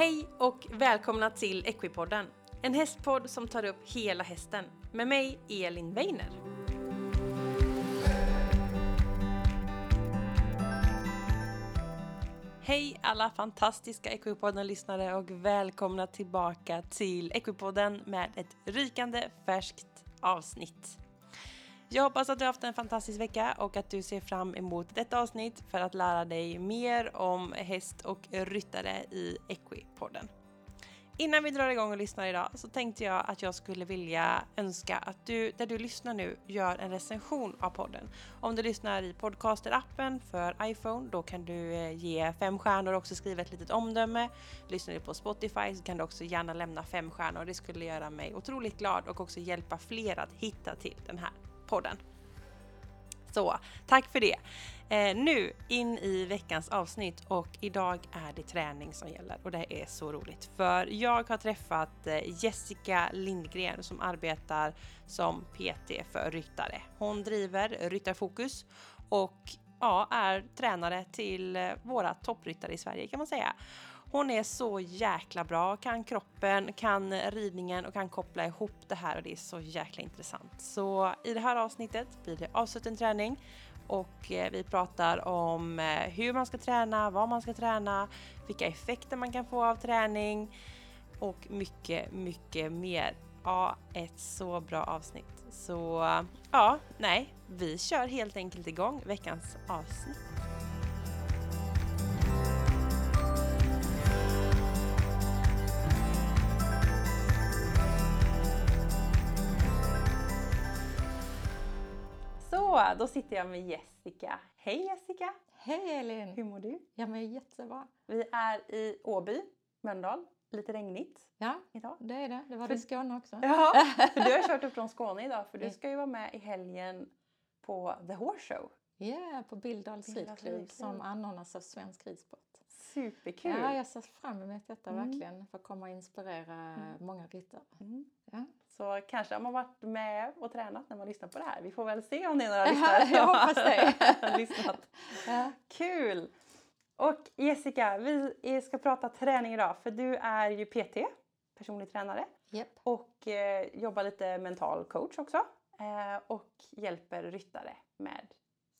Hej och välkomna till Equipodden. En hästpodd som tar upp hela hästen. Med mig Elin Weiner. Hej alla fantastiska Equipodden-lyssnare och välkomna tillbaka till Equipodden med ett rykande färskt avsnitt. Jag hoppas att du har haft en fantastisk vecka och att du ser fram emot detta avsnitt för att lära dig mer om häst och ryttare i Equipodden. Innan vi drar igång och lyssnar idag så tänkte jag att jag skulle vilja önska att du, där du lyssnar nu, gör en recension av podden. Om du lyssnar i podcaster-appen för iPhone, då kan du eh, ge fem stjärnor och också skriva ett litet omdöme. Lyssnar du på Spotify så kan du också gärna lämna fem stjärnor. Det skulle göra mig otroligt glad och också hjälpa fler att hitta till den här podden. Så tack för det. Eh, nu in i veckans avsnitt och idag är det träning som gäller och det är så roligt för jag har träffat eh, Jessica Lindgren som arbetar som PT för ryttare. Hon driver Ryttarfokus och ja, är tränare till eh, våra toppryttare i Sverige kan man säga. Hon är så jäkla bra, kan kroppen, kan ridningen och kan koppla ihop det här och det är så jäkla intressant. Så i det här avsnittet blir det avsluten träning och eh, vi pratar om eh, hur man ska träna, vad man ska träna, vilka effekter man kan få av träning och mycket, mycket mer. Ja, ett så bra avsnitt. Så ja, nej, vi kör helt enkelt igång veckans avsnitt. Så, då sitter jag med Jessica. Hej Jessica! Hej Elin! Hur mår du? Jag mår jättebra. Vi är i Åby, Mölndal. Lite regnigt Ja, idag. det är det. Det var För- det i Skåne också. Ja, för du har kört upp från Skåne idag för du ska ju vara med i helgen på The Horse Show. Ja, på Bildals Bildals ridklubb ridklubb. som anordnas av Svensk Ridsport. Superkul! Ja, jag ser fram emot detta Mm. verkligen. För att komma och inspirera Mm. många ryttare. Mm. Ja. Så kanske har man varit med och tränat när man lyssnar på det här. Vi får väl se om det är några lyssnare som jag hoppas det. lyssnat. Kul! Och Jessica, vi ska prata träning idag för du är ju PT, personlig tränare. Japp. och eh, jobbar lite mental coach också eh, och hjälper ryttare med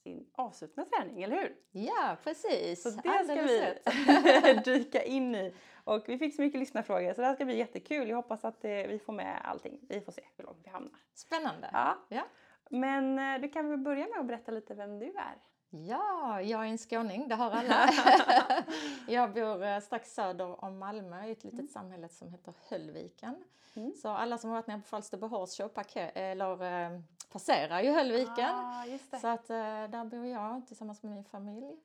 sin avslutna träning, eller hur? ja, precis. Så det ska Alldeles vi rätt. dyka in i. Och vi fick så mycket lyssnarfrågor så det här ska bli jättekul. Jag hoppas att eh, vi får med allting. Vi får se hur långt vi hamnar. Spännande. Ja. Ja. Men eh, du kan väl börja med att berätta lite vem du är? Ja, jag är en skåning, det har alla. jag bor eh, strax söder om Malmö i ett litet samhälle som heter Höllviken. Mm. Så alla som har varit nere på Falsterbo Horse Show parker- eller, eh, passerar ju Höllviken. Ah. Så att, eh, där bor jag tillsammans med min familj.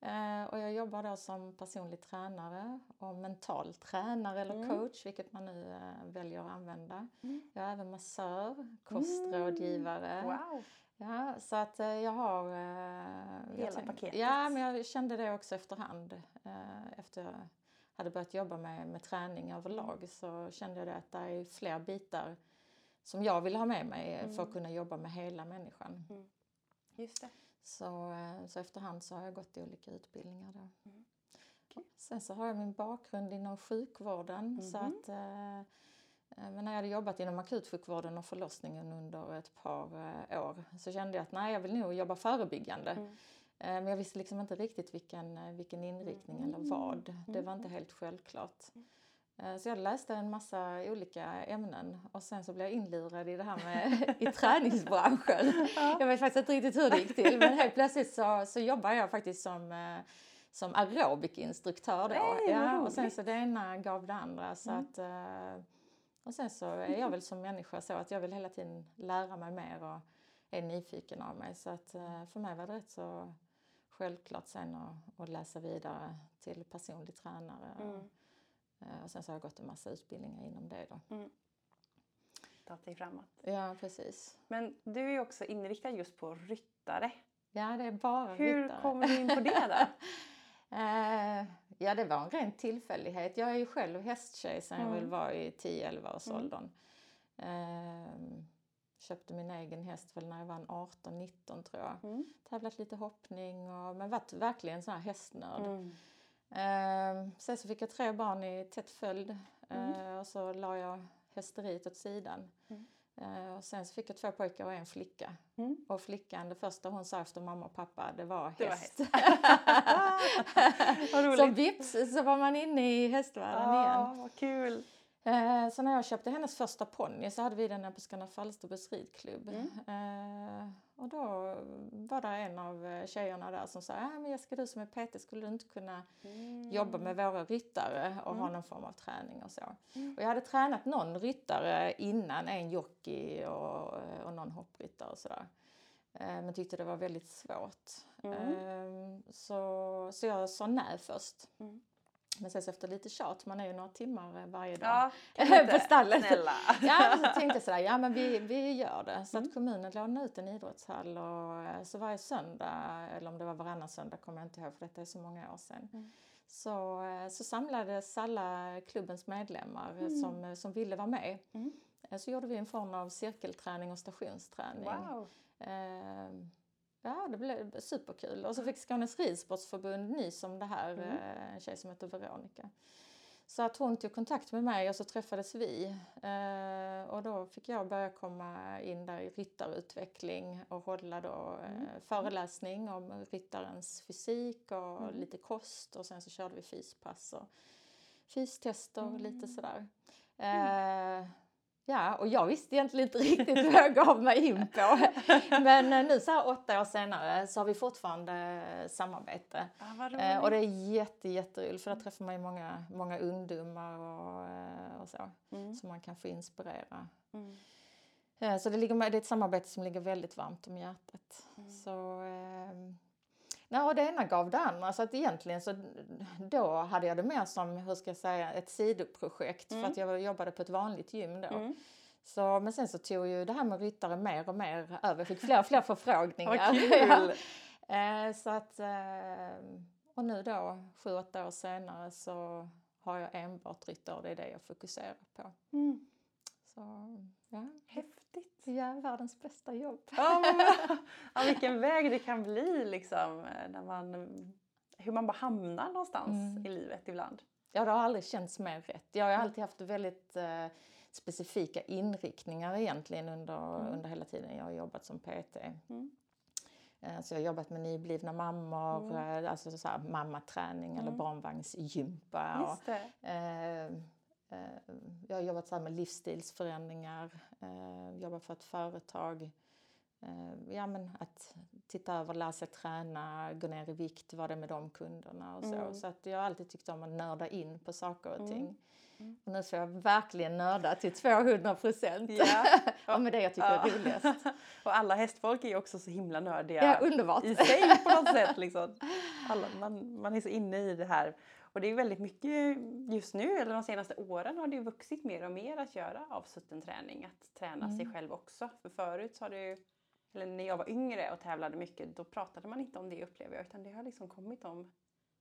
Eh, och jag jobbar då som personlig tränare och mental tränare eller Mm. coach, vilket man nu eh, väljer att använda. Mm. Jag är även massör, kostrådgivare. Wow! Ja, så att eh, jag har... Hela jag tänk- paketet. Ja, men jag kände det också efterhand. Efter jag hade börjat jobba med, med träning överlag så kände jag att det är fler bitar som jag vill ha med mig för att Mm. kunna jobba med hela människan. Just det. Så, eh, så efterhand så har jag gått i olika utbildningar då. Mm. Sen så har jag min bakgrund inom sjukvården så Mhm. att eh, eh, men när jag hade jobbat inom akutsjukvården och förlossningen under ett par år så kände jag att nej, jag vill nog jobba förebyggande. Mm. Men jag visste liksom inte riktigt vilken, vilken inriktning eller Mm. vad. Det var inte Mm. helt självklart. Eh, Så jag läste en massa olika ämnen och sen så blev jag inlurad i det här med i träningsbranschen. Jag vet faktiskt inte riktigt hur det gick till men helt plötsligt så, så jobbar jag faktiskt som, eh, som aerobikinstruktör då. Nej, ja, och sen så det ena gav det andra. Så Mm. att, eh, och sen så är jag väl som människa så att jag vill hela tiden lära mig mer och är nyfiken av mig. Så att för mig var det rätt så självklart sen att, läsa vidare till personlig tränare. Mm. Eh, och sen så har jag gått en massa utbildningar inom det då. Ta dig framåt. Ja, precis. Men du är ju också inriktad just på ryttare. Ja, det är bara Hur ryttare. kommer du in på det då? Eh, ja, det var en ren tillfällighet. Jag är ju själv hästtjej sen jag Mm. väl var i 10-11 års Mm. åldern. Eh, köpte min egen häst väl när jag var en 18-19 tror jag. Mm. Tävlat lite hoppning och men varit verkligen sån här hästnörd. Mm. Eh, sen så fick jag tre barn i tätt följd eh, och så la jag hästeriet åt sidan. Mm. Eh, och sen så fick jag två pojkar och en flicka. Mm. Och flickan, det första hon sa efter mamma och pappa, det var Det var häst. Så vips så var man inne i hästvärlden igen. Ja, vad kul. Eh, så när jag köpte hennes första ponny så hade vi den på Skanna Falsterbos ridklubb. Mm. Eh, och då var det en av eh, tjejerna där som sa, ah, men Jessica du som är PT skulle du inte kunna Mm. jobba med våra ryttare och ha Mm. någon form av träning och så. Mm. Och jag hade tränat någon ryttare innan, en jockey och, och någon hoppryttare och sådär. Eh, men tyckte det var väldigt svårt. Mm. Eh, så, så jag sa nej först. Men sen så efter lite tjat, man är ju några timmar eh, varje dag Ja, på stallet. Snälla. Ja, så tänkte jag sådär, ja men vi, vi gör det. Så Mm. att kommunen lånade ut en idrottshall och eh, så varje söndag, eller om det var varannan söndag kommer jag inte ihåg för detta är så många år sedan. Mm. Så, eh, så samlades alla klubbens medlemmar Mm. som, som ville vara med. Mm. Så gjorde vi en form av cirkelträning och stationsträning. Wow. Eh, Ja, det blev superkul. Och så fick Skånes ridsportsförbund nys om det här, Mm. eh, en tjej som heter Veronica. Så att hon tog kontakt med mig och så träffades vi. Eh, och då fick jag börja komma in där i ryttarutveckling och hålla då eh, Mm. föreläsning om ryttarens fysik och Mm. lite kost och sen så körde vi fyspass och fystester och lite Mm. sådär. Ja, och jag visste egentligen inte riktigt vad jag gav mig in på. Men eh, nu så här åtta år senare så har vi fortfarande eh, samarbete. Ja, Eh, och det är jätte, jätteroligt för där träffar man ju många, många ungdomar och, och så. Mm. Som man kan få inspirera. Mm. Så det, ligger, det är ett samarbete som ligger väldigt varmt om hjärtat. Mm. Så, eh, nej, och det ena gav det andra. Så att egentligen så då hade jag det mer som, hur ska jag säga, ett sidoprojekt. Mm. För att jag jobbade på ett vanligt gym då. Mm. Så, men sen så tog ju det här med ryttare mer och mer över. Jag fick fler och fler förfrågningar. Kul! Eh, så att, eh, och nu då, sju, åtta år senare, så har jag enbart ryttare och det är det jag fokuserar på. Mm. Så ja, Häftigt. ja världens bästa jobb. Ja, men, ja, vilken väg det kan bli liksom. eh, När man, hur man bara hamnar någonstans Mm. i livet ibland. Ja, det har aldrig känts mer rätt. Jag har alltid haft väldigt eh, specifika inriktningar egentligen under, Mm. under hela tiden jag har jobbat som PT. Mm. Eh, Så jag har jobbat med nyblivna mammor, Mm. eh, alltså så här mammaträning eller Mm. barnvagnsgympa. Och, Just det. eh, eh, jag har jobbat så med livsstilsförändringar, eh, jobbat för ett företag. Eh, ja, men att titta över, lära sig träna, gå ner i vikt, vad det är med de kunderna och så. Mm. Så att jag har alltid tyckt om att nörda in på saker och Mm. ting. Mm. Och nu får jag verkligen nörda till 200 procent. Ja. Ja, men det jag tycker är roligast. Och alla hästfolk är ju också så himla nördiga Ja, underbart. i sig på något sätt. Liksom. Alla, man, man är så inne i det här. Och det är väldigt mycket just nu, eller de senaste åren har det vuxit mer och mer att göra avsutten träning. Att träna sig Mm. själv också. För förut så har det ju, eller när jag var yngre och tävlade mycket, då pratade man inte om det upplever jag. Utan det har liksom kommit om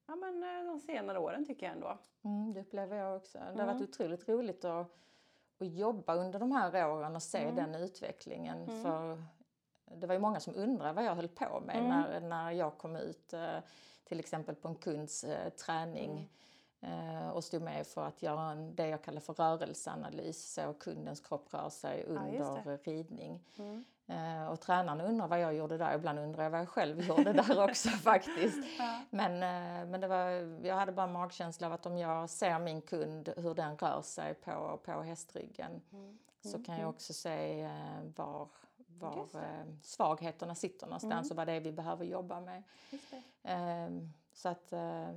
ja, men, eh, de senare åren tycker jag ändå. Mm, det upplever jag också. Det har Mm. varit otroligt roligt att, att jobba under de här åren och se Mm. den utvecklingen. Mm. För det var ju många som undrade vad jag höll på med Mm. när, när jag kom ut till till exempel på en kunds eh, träning eh, och stod med för att göra en, det jag kallar för rörelseanalys, så kundens kropp rör sig Ja, under ridning. Mm. Eh, och tränaren undrar vad jag gjorde där, ibland undrar jag vad jag själv gjorde där också faktiskt. Ja. Men, eh, men det var, jag hade bara magkänsla av att om jag ser min kund, hur den rör sig på, på hästryggen, Mm. så kan jag också se eh, var, var eh, svagheterna sitter någonstans Mm. och vad det är vi behöver jobba med. Ehm, så att, eh,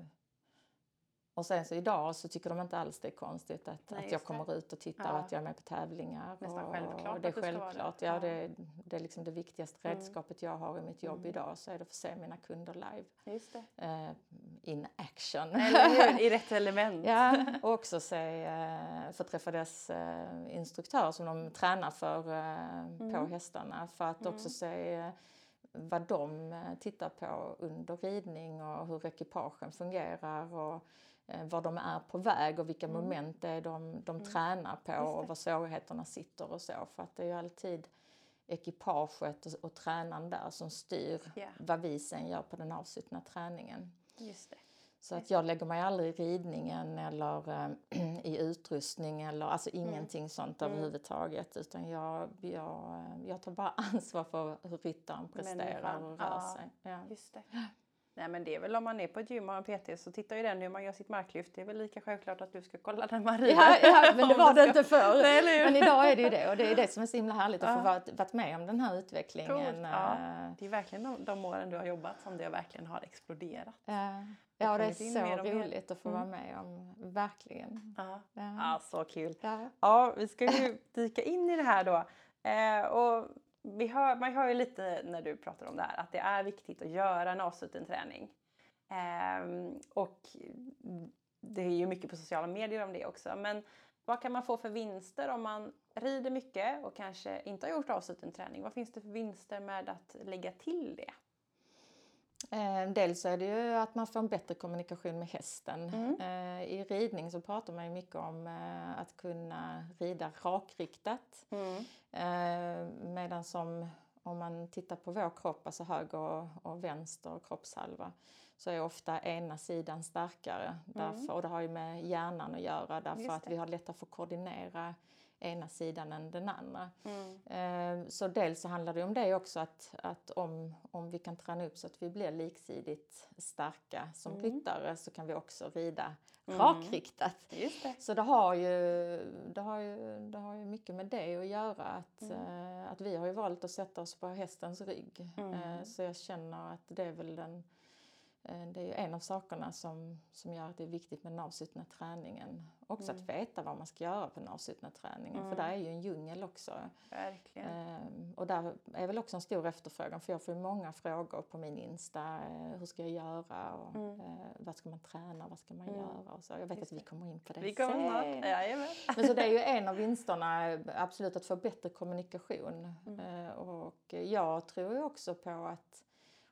och sen så idag så tycker de inte alls det är konstigt att, Nej, att jag det. kommer ut och tittar Ja. och att jag är med på tävlingar. Nästan och, självklart och det är självklart. det. Ja, Ja. det, det är liksom det viktigaste Mm. redskapet jag har i mitt jobb Mm. idag så är det att få se mina kunder live Just det. eh, in action. Eller hur? I rätt element. Ja, och också se, eh, få träffa deras eh, instruktörer som de tränar för eh, på Mm. hästarna för att också Mm. se eh, vad de tittar på under ridning och hur ekipagen fungerar och var de är på väg och vilka Mm. moment det är de, de Mm. tränar på och var svårigheterna sitter och så. För att det är ju alltid ekipaget och, och tränaren där som styr Ja. vad vi sen gör på den avsuttna träningen. Just det. Så att jag lägger mig aldrig i ridningen eller eh, i utrustning eller alltså Mm. ingenting sånt överhuvudtaget. Utan jag, jag, jag tar bara ansvar för hur ryttaren presterar Människan, och rör ja. sig. Ja. Just det. Nej men det är väl om man är på ett gym och har en PT så tittar ju den hur man gör sitt marklyft. Det är väl lika självklart att du ska kolla man rider. Ja, ja, men det var det inte förr. Nej? Men idag är det ju det och det är det som är så himla härligt att Ja. få varit, varit med om den här utvecklingen. Ja. eh, Det är verkligen de, de åren du har jobbat som det verkligen har exploderat. Ja, ja det är så roligt att få vara med om. Verkligen. Ja. Ja. Ja, så kul. Ja. Ja, vi ska ju dyka in i det här då. Eh, och vi hör, man hör ju lite när du pratar om det här att det är viktigt att göra en avsluten träning. Ehm, och det är ju mycket på sociala medier om det också. Men vad kan man få för vinster om man rider mycket och kanske inte har gjort avsluten träning? Vad finns det för vinster med att lägga till det? Eh, dels är det ju att man får en bättre kommunikation med hästen. Mm. Eh, I ridning så pratar man ju mycket om eh, att kunna rida rakriktat. Eh, medan som om man tittar på vår kropp, alltså höger och, och vänster kroppshalva, så är ofta ena sidan starkare. Därför, och det har ju med hjärnan att göra därför att vi har lättare för att koordinera ena sidan än den andra. Mm. Eh, Så dels så handlar det om det också att, att om, om vi kan träna upp så att vi blir liksidigt starka som Mm. ryttare så kan vi också rida Mm. rakriktat. Det. Så det har, ju, det, har ju, det har ju mycket med det att göra. Att, eh, att vi har ju valt att sätta oss på hästens rygg. Mm. Eh, så jag känner att det är väl den, det är ju en av sakerna som, som gör att det är viktigt med den avslutna träningen. Också att veta vad man ska göra på den avslutna träningen. För där är ju en djungel också. Verkligen. Ehm, och där är väl också en stor efterfrågan för jag får många frågor på min Insta. Eh, hur ska jag göra? Och, eh, vad ska man träna? Vad ska man göra? Och så. Jag vet Just att vi kommer in på det Vi kommer sen. Jajamän. Men så det är ju en av vinsterna, eh, absolut, att få bättre kommunikation. Mm. Eh, och jag tror ju också på att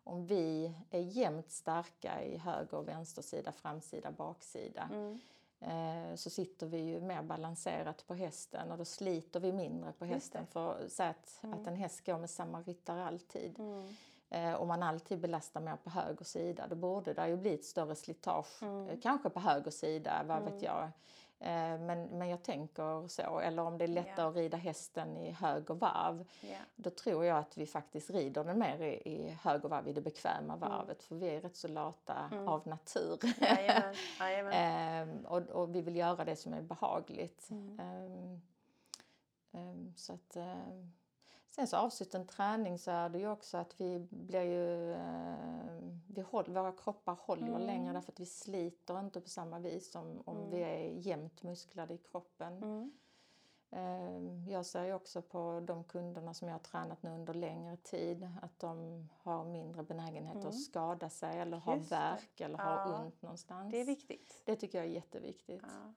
om vi är jämnt starka i höger och vänstersida, framsida, baksida Mm. eh, så sitter vi ju mer balanserat på hästen och då sliter vi mindre på hästen. För att säga att, en häst går med samma ryttare alltid. Mm. Eh, om man alltid belastar mer på höger sida då borde det ju bli ett större slitage. Mm. Eh, kanske på höger sida, vad vet jag. Eh, men, men jag tänker så. Eller om det är lättare Ja. att rida hästen i höger varv. Ja. Då tror jag att vi faktiskt rider den mer i, i höger varv, i det bekväma Mm. varvet. För vi är rätt så lata av natur. Jajamän. Jajamän. Ehm, och, och vi vill göra det som är behagligt. Mm. Ehm, ehm, så att, ehm, sen så avsluten träning så är det ju också att vi blir ju... ehm, vi håller, våra kroppar håller Mm. längre därför att vi sliter inte på samma vis som om vi är jämnt musklade i kroppen. Mm. Ehm, Jag ser ju också på de kunderna som jag har tränat nu under längre tid att de har mindre benägenhet att skada sig eller ha Mm. Just det. värk eller ha Ja. ont någonstans. Det är viktigt. Det tycker jag är jätteviktigt. Ja.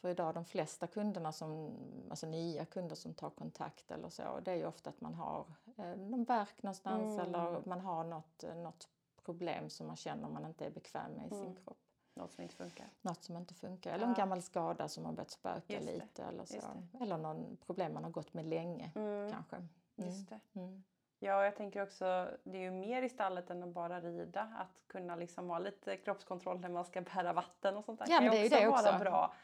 För idag de flesta kunderna som, alltså nya kunder som tar kontakt eller så, det är ju ofta att man har eh, någon värk någonstans Mm. eller man har något, eh, något problem som man känner man inte är bekväm med i sin Mm. kropp. Något som inte funkar. Något som inte funkar. Eller en Ja. gammal skada som har börjat spöka lite eller så. Eller någon problem man har gått med länge Mm. kanske. Mm. Just det. Mm. Ja, jag tänker också, det är ju mer i stallet än att bara rida. Att kunna liksom ha lite kroppskontroll när man ska bära vatten och sånt där Ja, kan ju det är ju också det vara också. bra.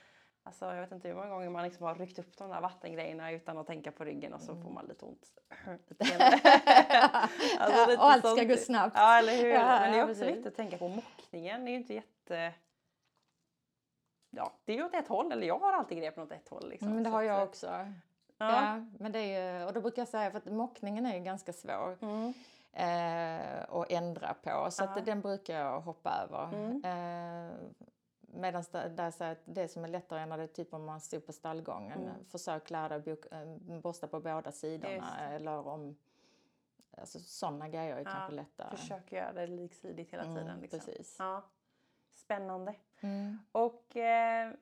Alltså, jag vet inte hur många gånger man liksom har ryckt upp de där vattengrejerna utan att tänka på ryggen och så får man lite ont. Alltså, lite och allt ska sånt. gå snabbt. Ja, eller hur. Ja, Men det är också viktigt att tänka på mockningen. Det är ju inte jätte... Ja, det är ju åt ett håll. Eller jag har alltid grejen åt ett håll. Liksom. Mm, men det har att, jag också. Ja. Ja. men det är ju, och då brukar jag säga, för att mockningen är ju ganska svår. Mm. eh, och ändra på. Så Ja. att den brukar jag hoppa över. Mm. Eh, Medan jag att det som är lättare när det är typ om man står på stallgången. Mm. Försök lära dig bok, eh, borsta på båda sidorna. det. Eller om... Alltså sådana grejer är Ja, kanske lättare. Försök göra det liksidigt hela tiden. Mm, Liksom. Precis. Ja. Spännande. Mm. Och eh,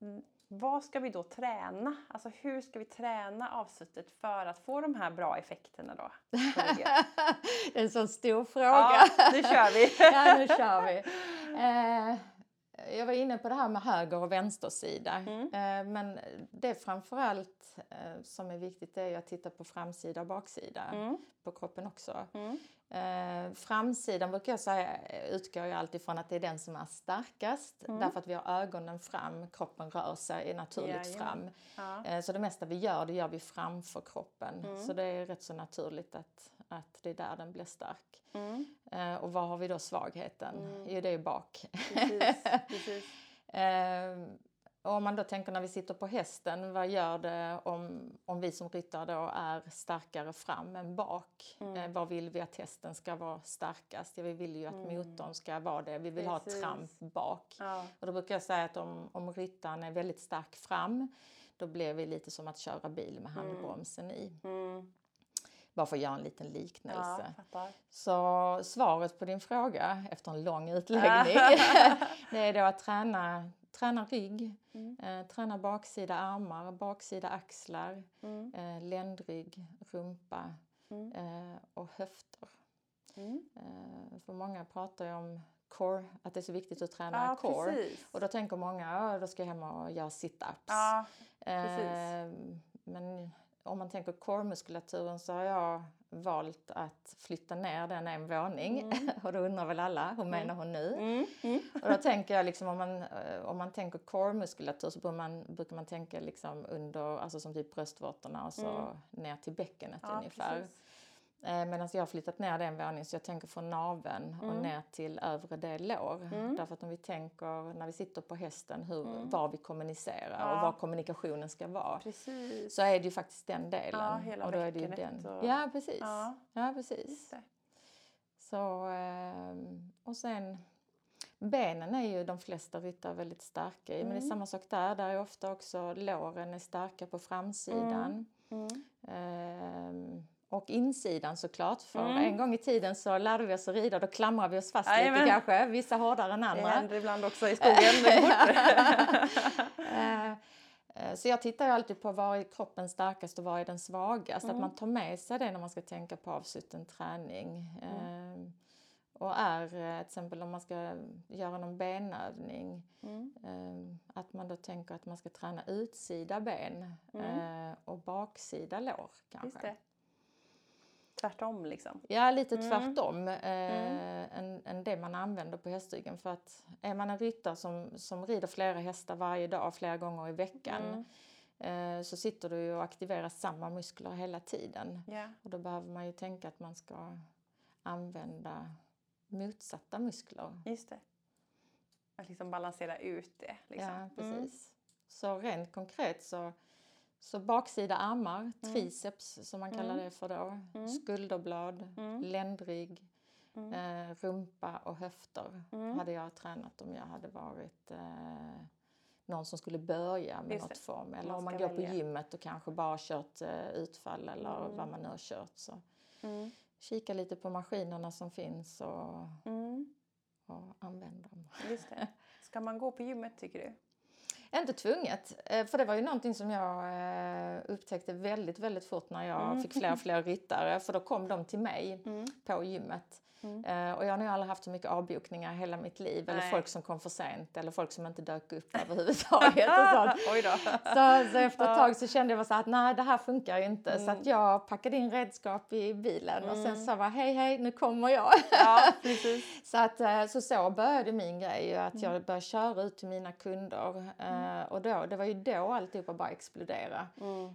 mm, vad ska vi då träna? Alltså hur ska vi träna avsuttet för att få de här bra effekterna då? det är en sån stor fråga. ja, nu kör vi! ja, nu kör vi. Eh, jag var inne på det här med höger och vänstersida. Mm. Eh, men det framförallt eh, som är viktigt är ju att titta på framsida och baksida Mm. på kroppen också. Mm. Eh, framsidan brukar jag säga utgår jag alltid från att det är den som är starkast Mm. därför att vi har ögonen fram, kroppen rör sig naturligt Jajamän. fram. Ja. Så det mesta vi gör, det gör vi framför kroppen. Mm. Så det är rätt så naturligt att, att det är där den blir stark. Mm. Eh, och var har vi då svagheten? Mm. Jo, det är bak. Precis, precis. Eh, och om man då tänker när vi sitter på hästen, vad gör det om, om vi som ryttare då är starkare fram än bak? Mm. Eh, vad vill vi att hästen ska vara starkast? Ja, vi vill ju att Mm. motorn ska vara det. Vi vill ha Precis. ett tramp bak. Ja. Och då brukar jag säga att om, om ryttaren är väldigt stark fram, då blir vi lite som att köra bil med handbromsen i. Mm. Bara för att göra en liten Ja, liknelse. fattar. Så svaret på din fråga efter en lång utläggning det är då att träna, träna rygg, Mm. eh, träna baksida armar, baksida axlar, Mm. eh, ländrygg, rumpa Mm. eh, och höfter. Mm. Eh, för många pratar ju om core, att det är så viktigt att träna Ja, core. precis. Och då tänker många, ja, då ska jag hem och göra sit-ups. Ja. Eh, men om man tänker core-muskulaturen så har jag valt att flytta ner den en våning. och då undrar väl alla, hur menar hon nu? Mm. Mm. Och då tänker jag liksom om man, eh, om man tänker core-muskulatur så brukar man, brukar man tänka liksom under, alltså som typ bröstvårtorna och så Mm. ner till bäckenet Ja, ungefär. precis. Eh, Medan jag har flyttat ner den våningen så jag tänker från naveln och Mm. ner till övre del lår. Mm. Därför att om vi tänker när vi sitter på hästen hur, Mm. var vi kommunicerar Ja. och var kommunikationen ska vara. Precis. Så är det ju faktiskt den delen. Ja, hela och då är det ju den. och- Ja, precis. Ja. Ja, precis. Så, ehm, och sen benen är ju de flesta ryttare väldigt starka i. Men det är Mm. samma sak där. Där är ofta också låren är starka på framsidan. Mm. Ehm, och insidan såklart. För Mm. en gång i tiden så lärde vi oss att rida. Då klamrar vi oss fast Jajamän. lite kanske. Vissa hårdare än Det andra. händer ibland också i skogen. Eh, eh, Så jag tittar ju alltid på var är kroppen starkast och var är den svagast. Mm. Att man tar med sig det när man ska tänka på avsluten träning. Mm. Eh, Och är till exempel om man ska göra någon benövning. Mm. Att man då tänker att man ska träna utsida ben Mm. och baksida lår kanske. Tvärtom liksom. Ja, lite Mm. tvärtom eh, än, än det man använder på hästryggen. För att är man en ryttare som, som rider flera hästar varje dag, flera gånger i veckan, Mm. eh, så sitter du ju och aktiverar samma muskler hela tiden. Ja. Och då behöver man ju tänka att man ska använda motsatta muskler. Just det. Att liksom balansera ut det. Liksom. Ja, Mm. precis. Så rent konkret så, så baksida armar, triceps som man kallar Mm. det för då, Mm. skulderblad, Mm. ländrygg, Mm. Eh, rumpa och höfter Mm. hade jag tränat om jag hade varit eh, någon som skulle börja med Just något form. Eller Man om man går välja. på gymmet och kanske bara kört eh, utfall eller Mm. vad man nu har kört. Så Mm. kika lite på maskinerna som finns och, Mm. och använd dem. Just det. Ska man gå på gymmet tycker du? Inte tvunget, eh, för det var ju någonting som jag eh, upptäckte väldigt, väldigt fort när jag Mm. fick fler och fler ryttare. För då kom de till mig Mm. på gymmet. Mm. Eh, och jag har nog aldrig haft så mycket avbokningar hela mitt liv. Eller Nej. folk som kom för sent eller folk som inte dök upp överhuvudtaget. och sånt. Oj. Så, så efter ett tag så kände jag så att nej det här funkar ju inte. Så Mm. att jag packade in redskap i bilen och sen sa jag hej hej nu kommer jag. Ja. Så, att, eh, så så började min grej, att Mm. jag började köra ut till mina kunder. Eh, och då, det var ju då alltihopa bara explodera. Mm.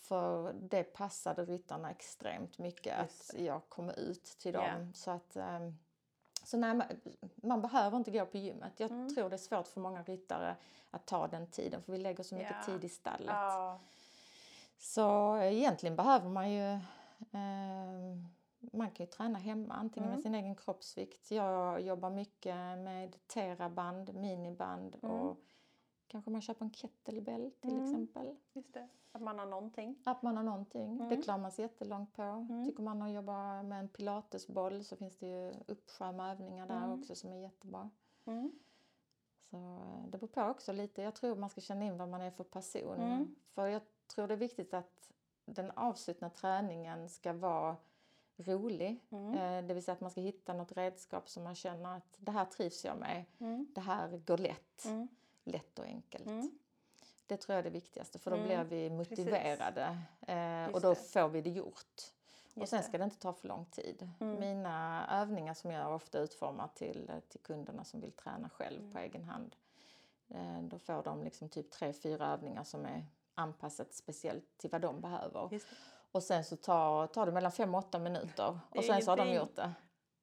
För det passade ryttarna extremt mycket Just att jag kom ut till dem. Ja. Så att, eh, så nej, man, man behöver inte gå på gymmet. Jag Mm. tror det är svårt för många ryttare att ta den tiden för vi lägger så mycket Ja. tid i stallet. Ja. Så eh, egentligen behöver man ju eh, man kan ju träna hemma, antingen Mm. med sin egen kroppsvikt. Jag jobbar mycket med teraband, miniband Mm. och kanske man köper en kettlebell till Mm. exempel. Just det. Att man har någonting. Att man har någonting. Mm. Det klarar man sig jättelångt på. Mm. Tycker man att jobba med en pilatesboll så finns det ju uppskärmövningar där Mm. också som är jättebra. Mm. Så eh, det beror på också lite. Jag tror man ska känna in vad man är för person. Mm. För jag tror det är viktigt att den avslutna träningen ska vara rolig. Mm. Eh, Det vill säga att man ska hitta något redskap som man känner att det här trivs jag med. Mm. Det här går lätt. Mm. Lätt och enkelt. Mm. Det tror jag är det viktigaste för då Mm, blir vi motiverade eh, och Just då det. får vi det gjort. och sen ska det inte ta för lång tid. Mm. Mina övningar som jag ofta utformar till, till kunderna som vill träna själv Mm. på egen hand. Eh, då får de liksom typ tre, fyra övningar som är anpassat speciellt till vad de behöver. Just. Och sen så tar, tar det mellan fem och åtta minuter och sen så har de gjort det.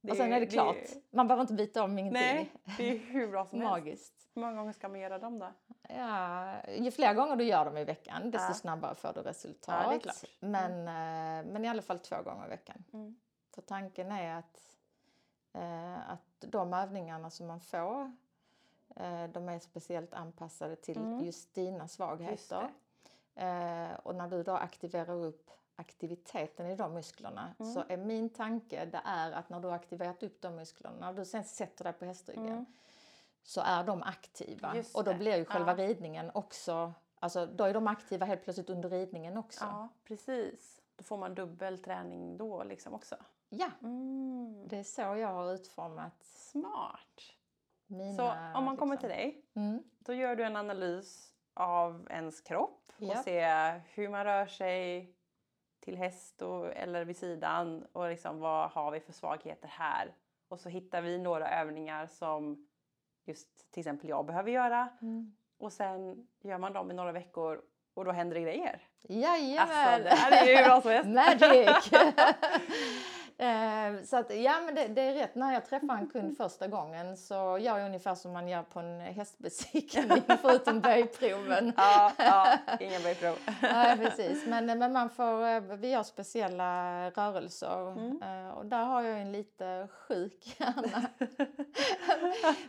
Det och sen är det klart. Man behöver inte byta om ingenting. Nej, det är hur bra som helst. Magiskt. Hur många gånger ska man göra dem då? Ja, ju fler gånger du gör dem i veckan desto Ja. snabbare får du resultat. Ja, det. Men, eh, men i alla fall två gånger i veckan. Mm. För tanken är att, eh, att de övningarna som man får eh, de är speciellt anpassade till Mm. just dina Just svagheter. Eh, och när du då aktiverar upp aktiviteten i de musklerna Mm. så är min tanke det är att när du har aktiverat upp de musklerna, när du sen sätter dig på hästryggen Mm. så är de aktiva. Och då blir ju själva Ja. ridningen också, alltså då är de aktiva helt plötsligt under ridningen också. Ja, precis. Då får man dubbel träning då liksom också. Ja, Mm. det är så jag har utformat Smart. mina... Så om man kommer liksom- till dig, Mm. då gör du en analys av ens kropp och Japp. ser hur man rör sig till häst och, eller vid sidan och liksom vad har vi för svagheter här. Och så hittar vi några övningar som just till exempel jag behöver göra Mm. och sen gör man dem i några veckor och då händer det grejer. Jajamän! Alltså det här är ju hur bra som helst. Magic! Eh, så att, ja men det, det är rätt, när jag träffar en kund första gången så gör jag ungefär som man gör på en hästbesiktning förutom böjproven. Ja, ja, ingen böjprov. ja, precis. Men, men man får, eh, vi gör speciella rörelser Mm. eh, och där har jag en lite sjuk hjärna.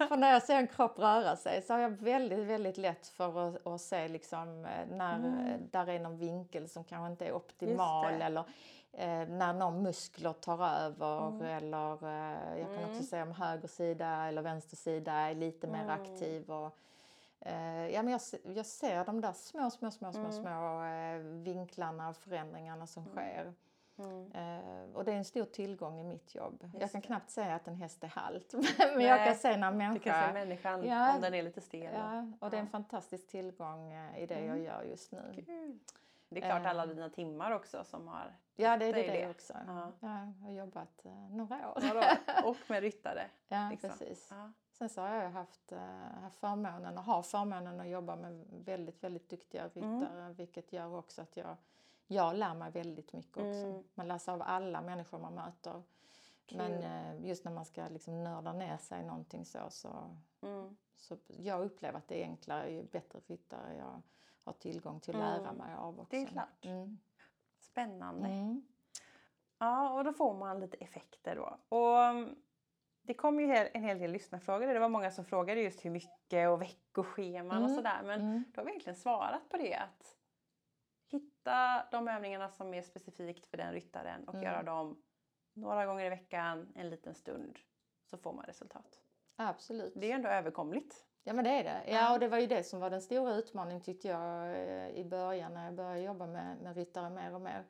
för när jag ser en kropp röra sig så har jag väldigt, väldigt lätt för att, att se liksom eh, när Mm. eh, där är någon vinkel som kanske inte är optimal eller eh, när någon muskler tar över Mm. eller eh, jag kan Mm. också se om höger sida eller vänster sida är lite mer Mm. aktiv. Och, Eh, ja, men jag, jag ser de där små, små, små, små, Mm. små eh, vinklarna och förändringarna som Mm. sker. Mm. Eh, och det är en stor tillgång i mitt jobb. jag Just kan det. knappt säga att en häst är halt, men jag Nej, kan se när Du människa... kan se människan Ja. om den är lite stel. ja, och det är en fantastisk tillgång eh, i det jag Mm. gör just nu. Kul. Det är klart alla Eh. dina timmar också som har Ja, det är Det det, också. Ja. Ja, jag har jobbat eh, några år. några år. och med ryttare. Ja, liksom. precis. Ja. Sen så har jag haft, eh, haft förmånen och har förmånen att jobba med väldigt, väldigt duktiga Mm. ryttare vilket gör också att jag, jag lär mig väldigt mycket också. Mm. Man lär sig av alla människor man möter. Men eh, just när man ska liksom nörda ner sig i någonting så, så, Mm. så jag upplever att det är enklare ju bättre ryttare jag har tillgång till att lära Mm. mig av också. Det är klart. Mm. Spännande. Mm. Ja, och då får man lite effekter då. Och mm, det kom ju en hel del lyssnarfrågor. Det var många som frågade just hur mycket och veckoscheman och Mm. sådär. Men Mm. då har vi egentligen svarat på det. Att hitta de övningarna som är specifikt för den ryttaren och Mm. göra dem några gånger i veckan, en liten stund. Så får man resultat. Absolut. Det är ändå överkomligt. Ja men det är det. Ja och det var ju det som var den stora utmaningen tyckte jag eh, i början när jag började jobba med, med ryttare mer och mer.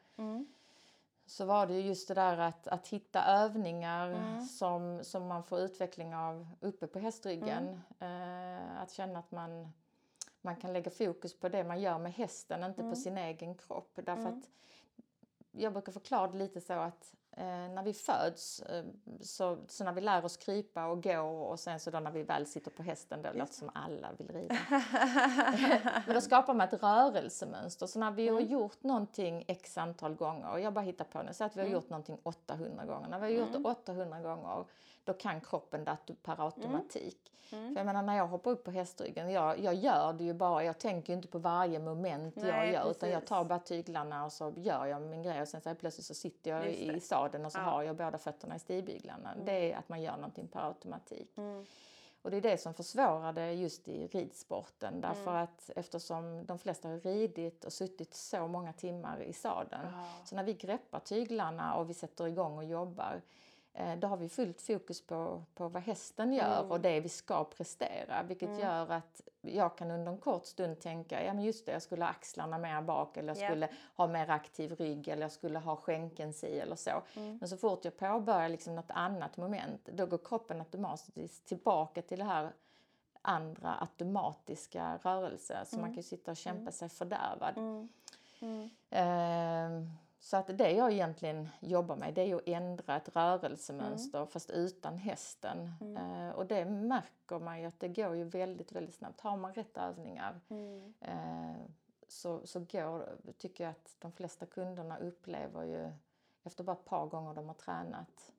Så var det ju just det där att, att hitta övningar Mm. som, som man får utveckling av uppe på hästryggen. Eh, att känna att man, man kan lägga fokus på det man gör med hästen, inte Mm. på sin egen kropp. Därför Mm. att jag brukar förklara det lite så att när vi föds, eh, så, så när vi lär oss krypa och gå och sen så då när vi väl sitter på hästen, det låter som alla vill rida. Men då skapar man ett rörelsemönster. Så när vi har Mm. gjort någonting x antal gånger, och jag bara hittar på nu, så att vi har Mm. gjort någonting 800 gånger. När vi har gjort Mm. det 800 gånger, då kan kroppen det per automatik. Mm. För jag menar när jag hoppar upp på hästryggen, jag, jag gör det ju bara, jag tänker inte på varje moment jag Nej, gör utan jag precis. tar bara tyglarna och så gör jag min grej och sen så plötsligt så sitter jag i sadeln och så Ja. har jag båda fötterna i stigbyglarna. Mm. Det är att man gör någonting per automatik. Mm. Och det är det som försvårar det just i ridsporten därför Mm. att eftersom de flesta har ridit och suttit så många timmar i sadeln Ja. så när vi greppar tyglarna och vi sätter igång och jobbar då har vi fullt fokus på, på vad hästen gör Mm. och det vi ska prestera vilket Mm. gör att jag kan under en kort stund tänka ja men just det jag skulle ha axlarna mer bak eller jag Ja. skulle ha mer aktiv rygg eller jag skulle ha skänken si eller så. Mm. Men så fort jag påbörjar liksom något annat moment då går kroppen automatiskt tillbaka till det här andra automatiska rörelser så man Mm. kan ju sitta och kämpa sig fördärvad. Mm. Mm. Så att det jag egentligen jobbar med det är att ändra ett rörelsemönster Mm. fast utan hästen. Eh, och det märker man ju att det går ju väldigt, väldigt snabbt. Har man rätt övningar Mm. eh, så, så går, tycker jag att de flesta kunderna upplever ju efter bara ett par gånger de har tränat